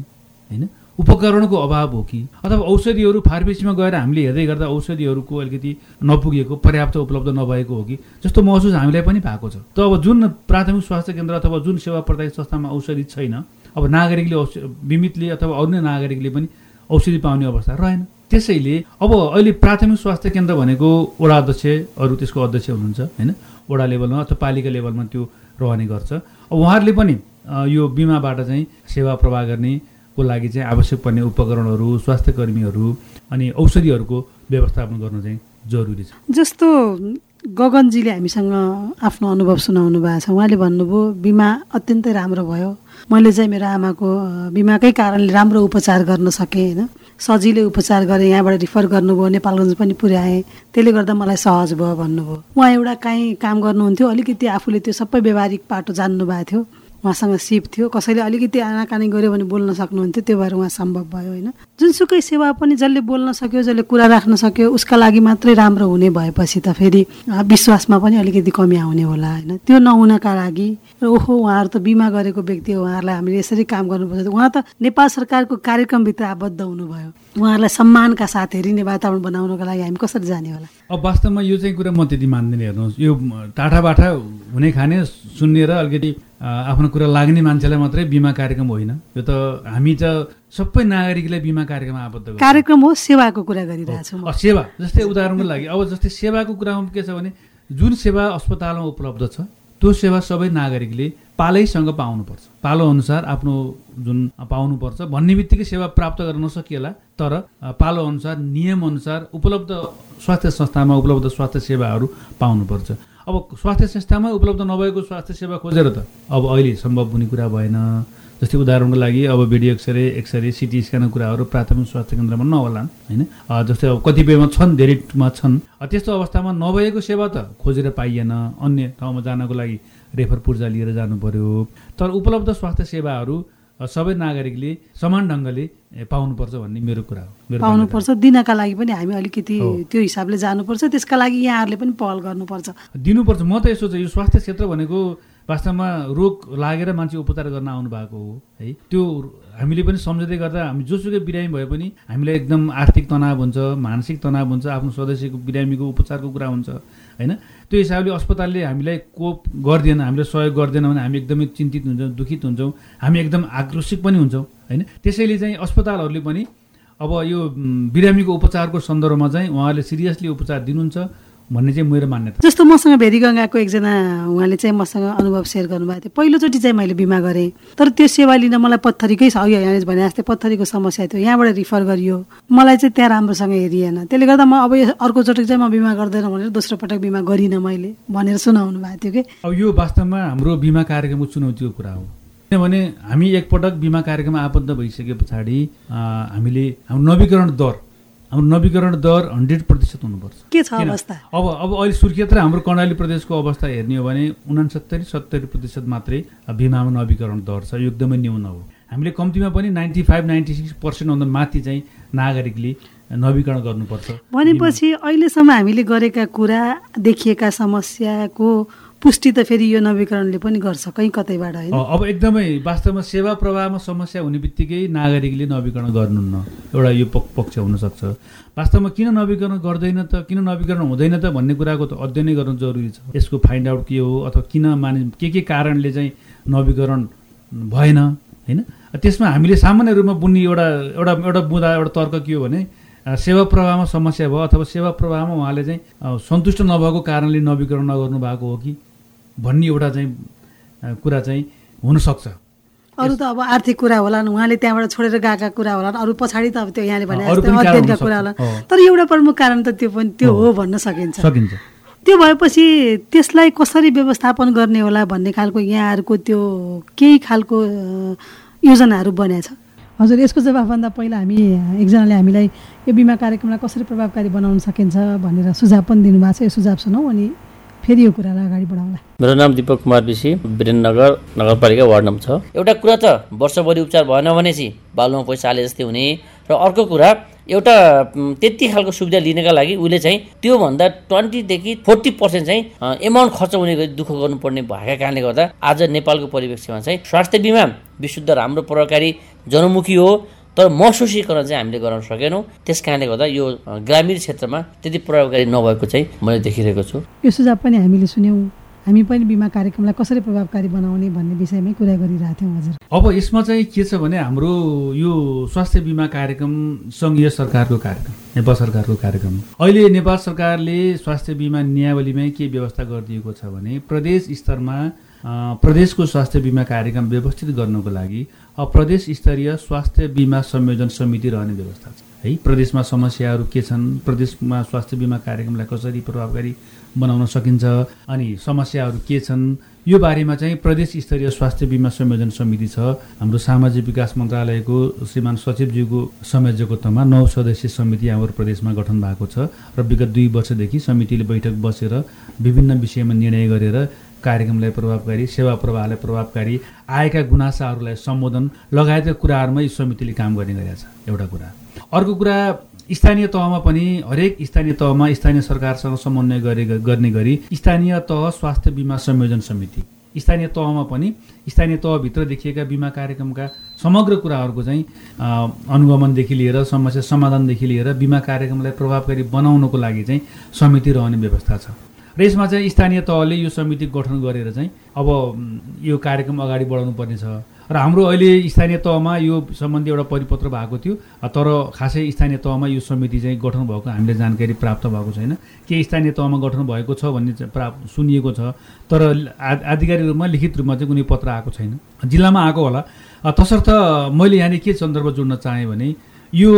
होइन? उपकरणको अभाव हो कि? अथवा औषधिहरू फार्मेसीमा गएर हामीले हेर्दै गर्दा औषधिहरूको अलिकति नपुगेको पर्याप्त उपलब्ध नभएको हो कि? जस्तो महसुस हामीलाई पनि भएको छ। त अब जुन प्राथमिक स्वास्थ्य केन्द्र अथवा जुन सेवा प्रदायक संस्थामा औषधि छैन अब नागरिकले औष- बिमितले अथवा नै नागरिकले पनि औषधि पाउने अवस्था रहेन। त्यसैले अब अहिले प्राथमिक स्वास्थ्य केन्द्र भनेको वडा अध्यक्ष अरू त्यसको अध्यक्ष हुनुहुन्छ होइन? वडा लेभलमा अथवा पालिका लेभलमा त्यो रहने गर्छ। अब उहाँहरूले पनि यो बिमाबाट चाहिँ सेवा प्रवाह गर्नेको लागि चाहिँ आवश्यक पर्ने उपकरणहरू स्वास्थ्य कर्मीहरू अनि औषधिहरूको व्यवस्थापन गर्नु चाहिँ जरुरी छ। जस्तो गगनजीले हामीसँग आफ्नो अनुभव सुनाउनु भएको छ उहाँले भन्नुभयो बिमा अत्यन्तै राम्रो भयो। मैले चाहिँ मेरो आमाको बिमाकै कारणले राम्रो उपचार गर्न सकेँ होइन। सजिलै उपचार गरेँ यहाँबाट रिफर गर्नुभयो नेपालगञ्ज पनि पुर्याएँ। त्यसले गर्दा मलाई सहज भयो भन्नुभयो। उहाँ एउटा काहीँ काम गर्नुहुन्थ्यो अलिकति आफूले त्यो सबै व्यवहारिक पाटो जान्नु भएको थियो। उहाँसँग सिप थियो। कसैले अलिकति आनाकानी गऱ्यो भने बोल्न सक्नुहुन्थ्यो। त्यो भएर उहाँ सम्भव भयो होइन? जुनसुकै सेवा पनि जसले बोल्न सक्यो जसले कुरा राख्न सक्यो उसका लागि मात्रै राम्रो हुने भएपछि त फेरि विश्वासमा पनि अलिकति कमी आउने होला होइन? त्यो नहुनका लागि र ओहो उहाँहरू त बिमा गरेको व्यक्ति हो उहाँहरूलाई हामीले यसरी काम गर्नुपर्छ। उहाँ त नेपाल सरकारको कार्यक्रमभित्र आबद्ध हुनुभयो। उहाँहरूलाई सम्मानका साथ हेरिने वातावरण बनाउनको लागि हामी कसरी जाने होला? अब वास्तवमा यो चाहिँ कुरा म त्यति मान्दिनँ हेर्नुहोस्। यो टाढाबाठा हुने खाने सुन्ने र अलिकति आफ्नो कुरा लाग्ने मान्छेलाई मात्रै बिमा कार्यक्रम होइन। यो त हामी त सबै नागरिकलाई बिमा कार्यक्रममा आबद्ध कार्यक्रम हो सेवाको कुरा गरिरहेको छु सेवा जस्तै उदाहरणको लागि अब जस्तै सेवाको कुरामा के छ भने जुन सेवा अस्पतालमा उपलब्ध छ त्यो सेवा सबै नागरिकले पालैसँग पाउनुपर्छ। पालो अनुसार आफ्नो जुन पाउनुपर्छ भन्ने बित्तिकै सेवा प्राप्त गर्न नसकिएला तर पालो अनुसार नियम अनुसार उपलब्ध स्वास्थ्य संस्थामा उपलब्ध स्वास्थ्य सेवाहरू पाउनुपर्छ। अब स्वास्थ्य संस्थामा उपलब्ध नभएको स्वास्थ्य सेवा खोजेर त अब अहिले सम्भव हुने कुरा भएन। जस्तै उदाहरणको लागि अब video X ray X ray CT स्क्यानको कुराहरू प्राथमिक स्वास्थ्य केन्द्रमा नहोला होइन? जस्तै अब कतिपयमा छन् धेरैमा छन्। त्यस्तो अवस्थामा नभएको सेवा त खोजेर पाइएन। अन्य ठाउँमा जानको लागि रेफर पूर्जा लिएर जानु पर्यो। तर उपलब्ध स्वास्थ्य सेवाहरू सबै नागरिकले समान ढङ्गले पाउनुपर्छ भन्ने मेरो कुरा हो। पाउनुपर्छ दिनका लागि पनि हामी अलिकति। त्यो हिसाबले जानुपर्छ त्यसका लागि यहाँहरूले पनि पहल गर्नुपर्छ दिनुपर्छ म त यसो चाहिँ यो स्वास्थ्य क्षेत्र भनेको वास्तवमा रोग लागेर मान्छे उपचार गर्न आउनु भएको हो है त्यो हामीले पनि सम्झँदै गर्दा हामी जोसुकै बिरामी भए पनि हामीलाई एकदम आर्थिक तनाव हुन्छ मानसिक तनाव हुन्छ आफ्नो सदस्यको बिरामीको उपचारको कुरा हुन्छ होइन? त्यो हिसाबले अस्पतालले हामीलाई कोप गर्दैन हामीलाई सहयोग गर्दैन भने हामी एकदमै चिन्तित हुन्छौँ दुखित हुन्छौँ हामी एकदम आक्रोशित पनि हुन्छौँ होइन? त्यसैले चाहिँ अस्पतालहरूले पनि अब यो बिरामीको उपचारको सन्दर्भमा चाहिँ उहाँले सिरियसली उपचार दिनुहुन्छ। भन्ने चाहिँ मेरो मान्यता जस्तो मसँग भेरीगङ्गाको एकजना उहाँले चाहिँ मसँग अनुभव सेयर गर्नुभएको थियो। पहिलोचोटि चाहिँ मैले बिमा गरेँ। तर त्यो सेवा लिन मलाई पत्थरीकै अघि यहाँले भने जस्तै पत्थरीको समस्या थियो। यहाँबाट रिफर गरियो। मलाई चाहिँ त्यहाँ राम्रोसँग हेरिएन। त्यसले गर्दा म अब अर्कोचोटि चाहिँ म बिमा गर्दैन भनेर दोस्रो पटक बिमा गरिनँ मैले भनेर सुनाउनु भएको थियो कि। अब यो वास्तवमा हाम्रो बिमा कार्यक्रमको चुनौतीको कुरा हो। किनभने हामी एकपटक बिमा कार्यक्रममा आबद्ध भइसके पछाडि हामीले हाम्रो नवीकरण दर हाम्रो नवीकरण दर हन्ड्रेड प्रतिशत हुनुपर्छ। के छ? अवस्था? अब अब अहिले सुर्खेत र हाम्रो कर्णाली प्रदेशको अवस्था हेर्ने हो भने उनासत्तरी सत्तरी प्रतिशत मात्रै बिमामा नवीकरण दर छ। यो एकदमै न्यून हो। हामीले कम्तीमा पनि नाइन्टी फाइभ नाइन्टी सिक्स पर्सेन्टभन्दा माथि चाहिँ नागरिकले नवीकरण गर्नुपर्छ। भनेपछि अहिलेसम्म हामीले गरेका कुरा देखिएका समस्याको पुष्टि त फेरि यो नवीकरणले पनि गर्छ कहीँ कतैबाट होइन? अब एकदमै वास्तवमा सेवा प्रवाहमा समस्या हुने बित्तिकै नागरिकले नवीकरण गर्नुहुन्न। एउटा यो पक्ष हुनसक्छ। वास्तवमा किन नवीकरण गर्दैन त किन नवीकरण हुँदैन त भन्ने कुराको त अध्ययनै गर्नु जरुरी छ। यसको फाइन्ड आउट के हो अथवा किन माने के के कारणले चाहिँ नवीकरण भएन होइन? त्यसमा हामीले सामान्य रूपमा बुन्ने एउटा एउटा एउटा बुँदा एउटा तर्क के हो भने सेवा प्रवाहमा समस्या भयो अथवा सेवा प्रवाहमा उहाँले चाहिँ सन्तुष्ट नभएको कारणले नवीकरण नगर्नु भएको हो कि? भन्ने एउटा चाहिँ कुरा चाहिँ हुनसक्छ अरू त अब आर्थिक कुरा होला उहाँले त्यहाँबाट छोडेर गएका कुरा होला अरू पछाडि त अब त्यो यहाँले भने अध्ययनका। कुरा होला हो। तर एउटा प्रमुख कारण त त्यो पनि त्यो हो। भन्न सकिन्छ सकिन्छ त्यो भएपछि त्यसलाई कसरी व्यवस्थापन गर्ने होला भन्ने खालको यहाँहरूको त्यो केही खालको योजनाहरू बनेको छ हजुर यसको जवाफभन्दा पहिला हामी एकजनाले हामीलाई यो बिमा कार्यक्रमलाई कसरी प्रभावकारी बनाउन सकिन्छ भनेर सुझाव पनि दिनुभएको छ यो सुझाव सुनौ अनि फेरि यो कुरालाई अगाडि बढाउँला मेरो नाम दिपक कुमार विशी वीरेन्द्रनगर नगरपालिका वार्ड नम्बर छ। एउटा कुरा त वर्षभरि उपचार भएन भनेपछि बालुमा पैसा हाले जस्तै हुने। र अर्को कुरा एउटा त्यति खालको सुविधा लिनका लागि उसले चाहिँ त्योभन्दा ट्वेन्टीदेखि फोर्टी पर्सेन्ट चाहिँ एमाउन्ट खर्च हुने गरी दुःख गर्नुपर्ने भएका कारणले गर्दा आज नेपालको परिवेशमा चाहिँ स्वास्थ्य बिमा विशुद्ध राम्रो प्रकारकारी जनमुखी हो। तर महसुसीकरण चाहिँ हामीले गराउन सकेनौँ। त्यस कारणले गर्दा यो ग्रामीण क्षेत्रमा त्यति प्रभावकारी नभएको चाहिँ मैले देखिरहेको छु। यो सुझाव पनि हामीले सुन्यौँ। हामी पनि बिमा कार्यक्रमलाई कसरी प्रभावकारी बनाउने भन्ने विषयमै कुरा गरिरहेको थियौँ हजुर। अब यसमा चाहिँ के छ भने हाम्रो यो स्वास्थ्य बिमा कार्यक्रम सङ्घीय सरकारको कार्यक्रम नेपाल सरकारको कार्यक्रम अहिले नेपाल सरकारले स्वास्थ्य बिमा नियावलीमै के व्यवस्था गरिदिएको छ भने प्रदेश स्तरमा प्रदेशको स्वास्थ्य बिमा कार्यक्रम व्यवस्थित गर्नको लागि अब प्रदेश स्तरीय स्वास्थ्य बिमा संयोजन समिति रहने व्यवस्था छ। है प्रदेशमा समस्याहरू के छन्? प्रदेशमा स्वास्थ्य बिमा कार्यक्रमलाई कसरी प्रभावकारी बनाउन सकिन्छ? अनि समस्याहरू के छन्? यो बारेमा चाहिँ प्रदेश स्तरीय स्वास्थ्य बिमा संयोजन समिति छ। हाम्रो सामाजिक विकास मन्त्रालयको श्रीमान सचिवज्यूको संयोजकत्वमा नौ सदस्यीय समिति हाम्रो प्रदेशमा गठन भएको छ र विगत दुई वर्षदेखि समितिले बैठक बसेर विभिन्न विषयमा निर्णय गरेर कार्यक्रमलाई प्रभावकारी सेवा प्रवाहलाई प्रभावकारी आएका गुनासाहरूलाई सम्बोधन लगायतका कुराहरूमा यो समितिले काम गर्ने गरेका छ एउटा कुरा। अर्को कुरा स्थानीय तहमा पनि हरेक स्थानीय तहमा स्थानीय सरकारसँग समन्वय गरे गर्ने गरी स्थानीय तह स्वास्थ्य बिमा संयोजन समिति स्थानीय तहमा पनि स्थानीय तहभित्र देखिएका बिमा कार्यक्रमका समग्र कुराहरूको चाहिँ अनुगमनदेखि लिएर समस्या समाधानदेखि लिएर बिमा कार्यक्रमलाई प्रभावकारी बनाउनको लागि चाहिँ समिति रहने व्यवस्था छ। र यसमा चाहिँ स्थानीय तहले यो समिति गठन गरेर चाहिँ अब यो कार्यक्रम अगाडि बढाउनु पर्ने छ र हाम्रो अहिले स्थानीय तहमा यो सम्बन्धी एउटा परिपत्र भएको थियो तर खासै स्थानीय तहमा यो समिति चाहिँ गठन भएको हामीले जानकारी प्राप्त भएको छैन। के स्थानीय तहमा गठन भएको छ भन्ने प्राप्त सुनिएको छ तर आधिकारिक रूपमा लिखित रूपमा चाहिँ कुनै पत्र आएको छैन। जिल्लामा आएको होला। तसर्थ मैले यहाँनिर के सन्दर्भ जोड्न चाहेँ भने यो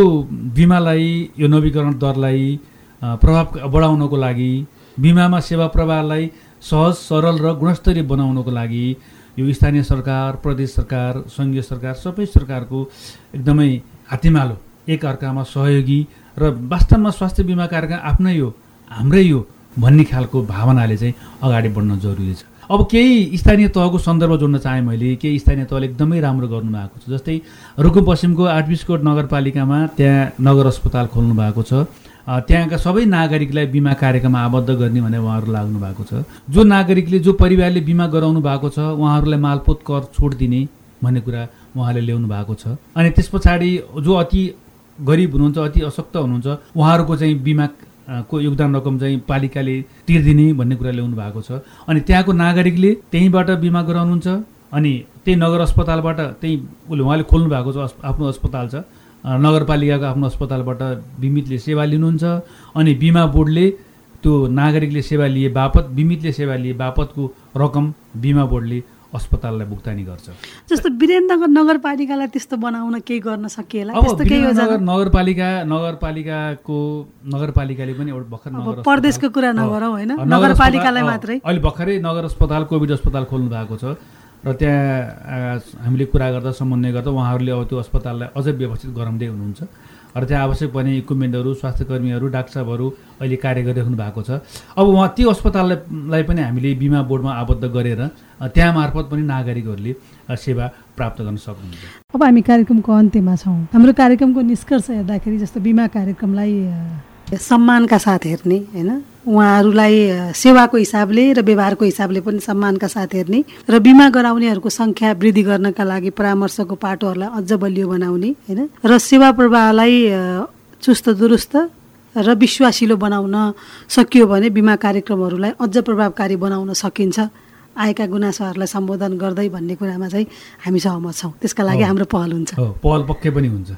बिमालाई यो नवीकरण दरलाई प्रभाव बढाउनको लागि बिमामा सेवा प्रवाहलाई सहज सरल र गुणस्तरीय बनाउनको लागि यो स्थानीय सरकार प्रदेश सरकार सङ्घीय सरकार सबै सरकारको एकदमै हात्तीमालो एकअर्कामा सहयोगी र वास्तवमा स्वास्थ्य बिमा कार्यक्रम आफ्नै हो हाम्रै हो भन्ने खालको भावनाले चाहिँ अगाडि बढ्न जरुरी छ। अब केही स्थानीय तहको सन्दर्भ जोड्न चाहेँ मैले केही स्थानीय तहले एकदमै राम्रो गर्नुभएको छ। जस्तै रुकुम पश्चिमको आठबिसकोट नगरपालिकामा त्यहाँ नगर अस्पताल खोल्नु भएको छ। त्यहाँका सबै नागरिकलाई बिमा कार्यक्रममा आबद्ध गर्ने भने उहाँहरू लाग्नु भएको छ। जो नागरिकले जो परिवारले बिमा गराउनु भएको छ उहाँहरूलाई मालपोत कर छोड दिने भन्ने कुरा उहाँले ल्याउनु भएको छ। अनि त्यस पछाडि जो अति गरिब हुनुहुन्छ अति अशक्त हुनुहुन्छ उहाँहरूको चाहिँ बिमा को योगदान रकम चाहिँ पालिकाले तिर्दिने भन्ने कुरा ल्याउनु भएको छ। अनि त्यहाँको नागरिकले त्यहीँबाट बिमा गराउनुहुन्छ अनि त्यही नगर अस्पतालबाट त्यही उसले उहाँले खोल्नु भएको छ आफ्नो अस्पताल छ। नगरपालिकाको आफ्नो अस्पतालबाट बिमितले सेवा लिनुहुन्छ अनि बिमा बोर्डले त्यो नागरिकले सेवा लिए बापत बिमितले सेवा लिए बापतको रकम बिमा बोर्डले अस्पताललाई भुक्तानी गर्छ। जस्तो वीरेन्द्रनगर नगरपालिकालाई त्यस्तो बनाउन केही गर्न सकिएला? केही नगरपालिका नगरपालिकाको नगरपालिकाले पनि एउटा भर्खर प्रदेशको कुरा नगरौँ होइन? नगरपालिकालाई मात्रै। अहिले भर्खरै नगर अस्पताल कोभिड अस्पताल खोल्नु भएको छ। र त्यहाँ हामीले कुरा गर्दा समन्वय गर्दा उहाँहरूले अब त्यो अस्पताललाई अझै व्यवस्थित गराउँदै हुनुहुन्छ। र त्यहाँ आवश्यक पर्ने इक्विपमेन्टहरू स्वास्थ्य कर्मीहरू डाक्टर साहबहरू अहिले कार्य गरिराख्नु भएको छ। अब उहाँ त्यो अस्पताललाई पनि हामीले बिमा बोर्डमा आबद्ध गरेर त्यहाँ मार्फत पनि नागरिकहरूले सेवा प्राप्त गर्न सक्नुहुन्छ। अब हामी कार्यक्रमको अन्त्यमा छौँ। हाम्रो कार्यक्रमको निष्कर्ष हेर्दाखेरि जस्तो बिमा कार्यक्रमलाई सम्मानका साथ हेर्ने होइन? उहाँहरूलाई सेवाको हिसाबले र व्यवहारको हिसाबले पनि सम्मानका साथ हेर्ने र बिमा गराउनेहरूको सङ्ख्या वृद्धि गर्नका लागि परामर्शको पाटोहरूलाई अझ बलियो बनाउने होइन? र सेवा प्रवाहलाई चुस्त दुरुस्त र विश्वासिलो बनाउन सकियो भने बिमा कार्यक्रमहरूलाई अझ प्रभावकारी बनाउन सकिन्छ। आएका गुनासोहरूलाई सम्बोधन गर्दै भन्ने कुरामा चाहिँ हामी सहमत छौँ। त्यसका लागि हाम्रो पहल हुन्छ। पहल पक्कै पनि हुन्छ।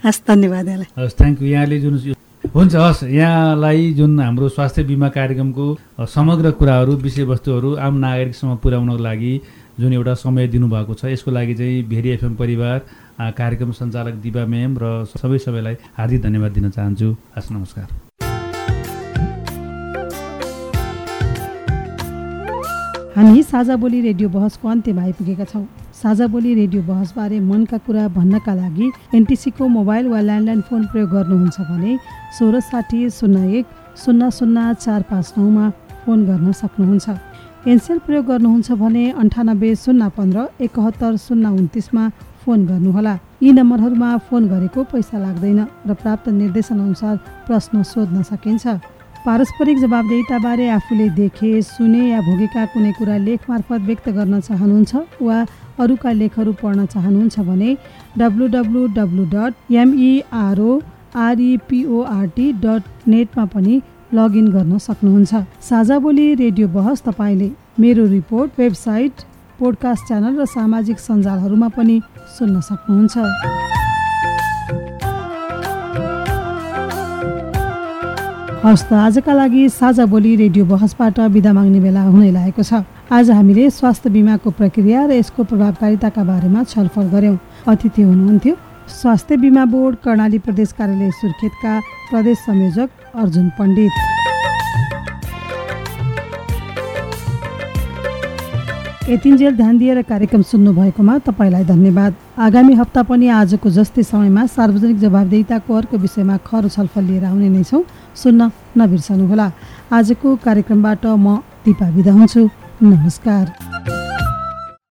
हस् धन्यवाद यहाँलाई। हस् थ्याङ्क यू। यहाँले जुन हुन्छ हस्। यहाँलाई जुन हाम्रो स्वास्थ्य बिमा कार्यक्रमको समग्र कुराहरू विषयवस्तुहरू आम नागरिकसम्म पुर्याउनको लागि जुन एउटा समय दिनुभएको छ यसको लागि चाहिँ भेरी एफएम परिवार कार्यक्रम सञ्चालक दिपा म्याम र सबै सबैलाई हार्दिक धन्यवाद दिन चाहन्छु। हस् नमस्कार। हामी साझा बोली रेडियो बहसको अन्त्यमा आइपुगेका छौँ। साझा बोली रेडियो बहसबारे मनका कुरा भन्नका लागि एनटिसीको मोबाइल वा ल्यान्डलाइन फोन प्रयोग गर्नुहुन्छ भने सोह्र साठी शून्य एक शून्य शून्य चार पाँच नौमा फोन गर्न सक्नुहुन्छ। एनसेल प्रयोग गर्नुहुन्छ भने अन्ठानब्बे शून्य पन्ध्र एकहत्तर शून्य उन्तिसमा फोन गर्नुहोला। यी नम्बरहरूमा फोन गरेको पैसा लाग्दैन र प्राप्त निर्देशनअनुसार प्रश्न सोध्न सकिन्छ। पारस्परिक जवाबदेताबारे आफूले देखे सुने या भोगेका कुनै कुरा लेख मार्फत व्यक्त गर्न चाहनुहुन्छ वा अरूका लेखहरू पढ्न चाहनुहुन्छ भने W W W dot MERO REPORT dot नेटमा पनि लगइन गर्न सक्नुहुन्छ। साझा बोली रेडियो बहस तपाईँले मेरो रिपोर्ट वेबसाइट पोडकास्ट च्यानल र सामाजिक सञ्जालहरूमा पनि सुन्न सक्नुहुन्छ। हस् त आजका लागि साझा बोली रेडियो बहसबाट बिदा माग्ने बेला हुनै लागेको छ। आज हामीले स्वास्थ्य बिमाको प्रक्रिया र यसको प्रभावकारिताका बारेमा छलफल गऱ्यौँ अतिथि हुनुहुन्थ्यो। स्वास्थ्य बिमा बोर्ड कर्णाली प्रदेश कार्यालय सुर्खेतका प्रदेश संयोजक अर्जुन पण्डित। यतिन्जेल ध्यान दिएर कार्यक्रम सुन्नुभएकोमा तपाईँलाई धन्यवाद। आगामी हप्ता पनि आजको जस्तै समयमा सार्वजनिक जवाबदेताको अर्को विषयमा खर छलफल लिएर आउने नै छौँ। सुन्न नबिर्सनुहोला। आजको कार्यक्रमबाट म दिपा बिदा हुन्छु। नमस्कार।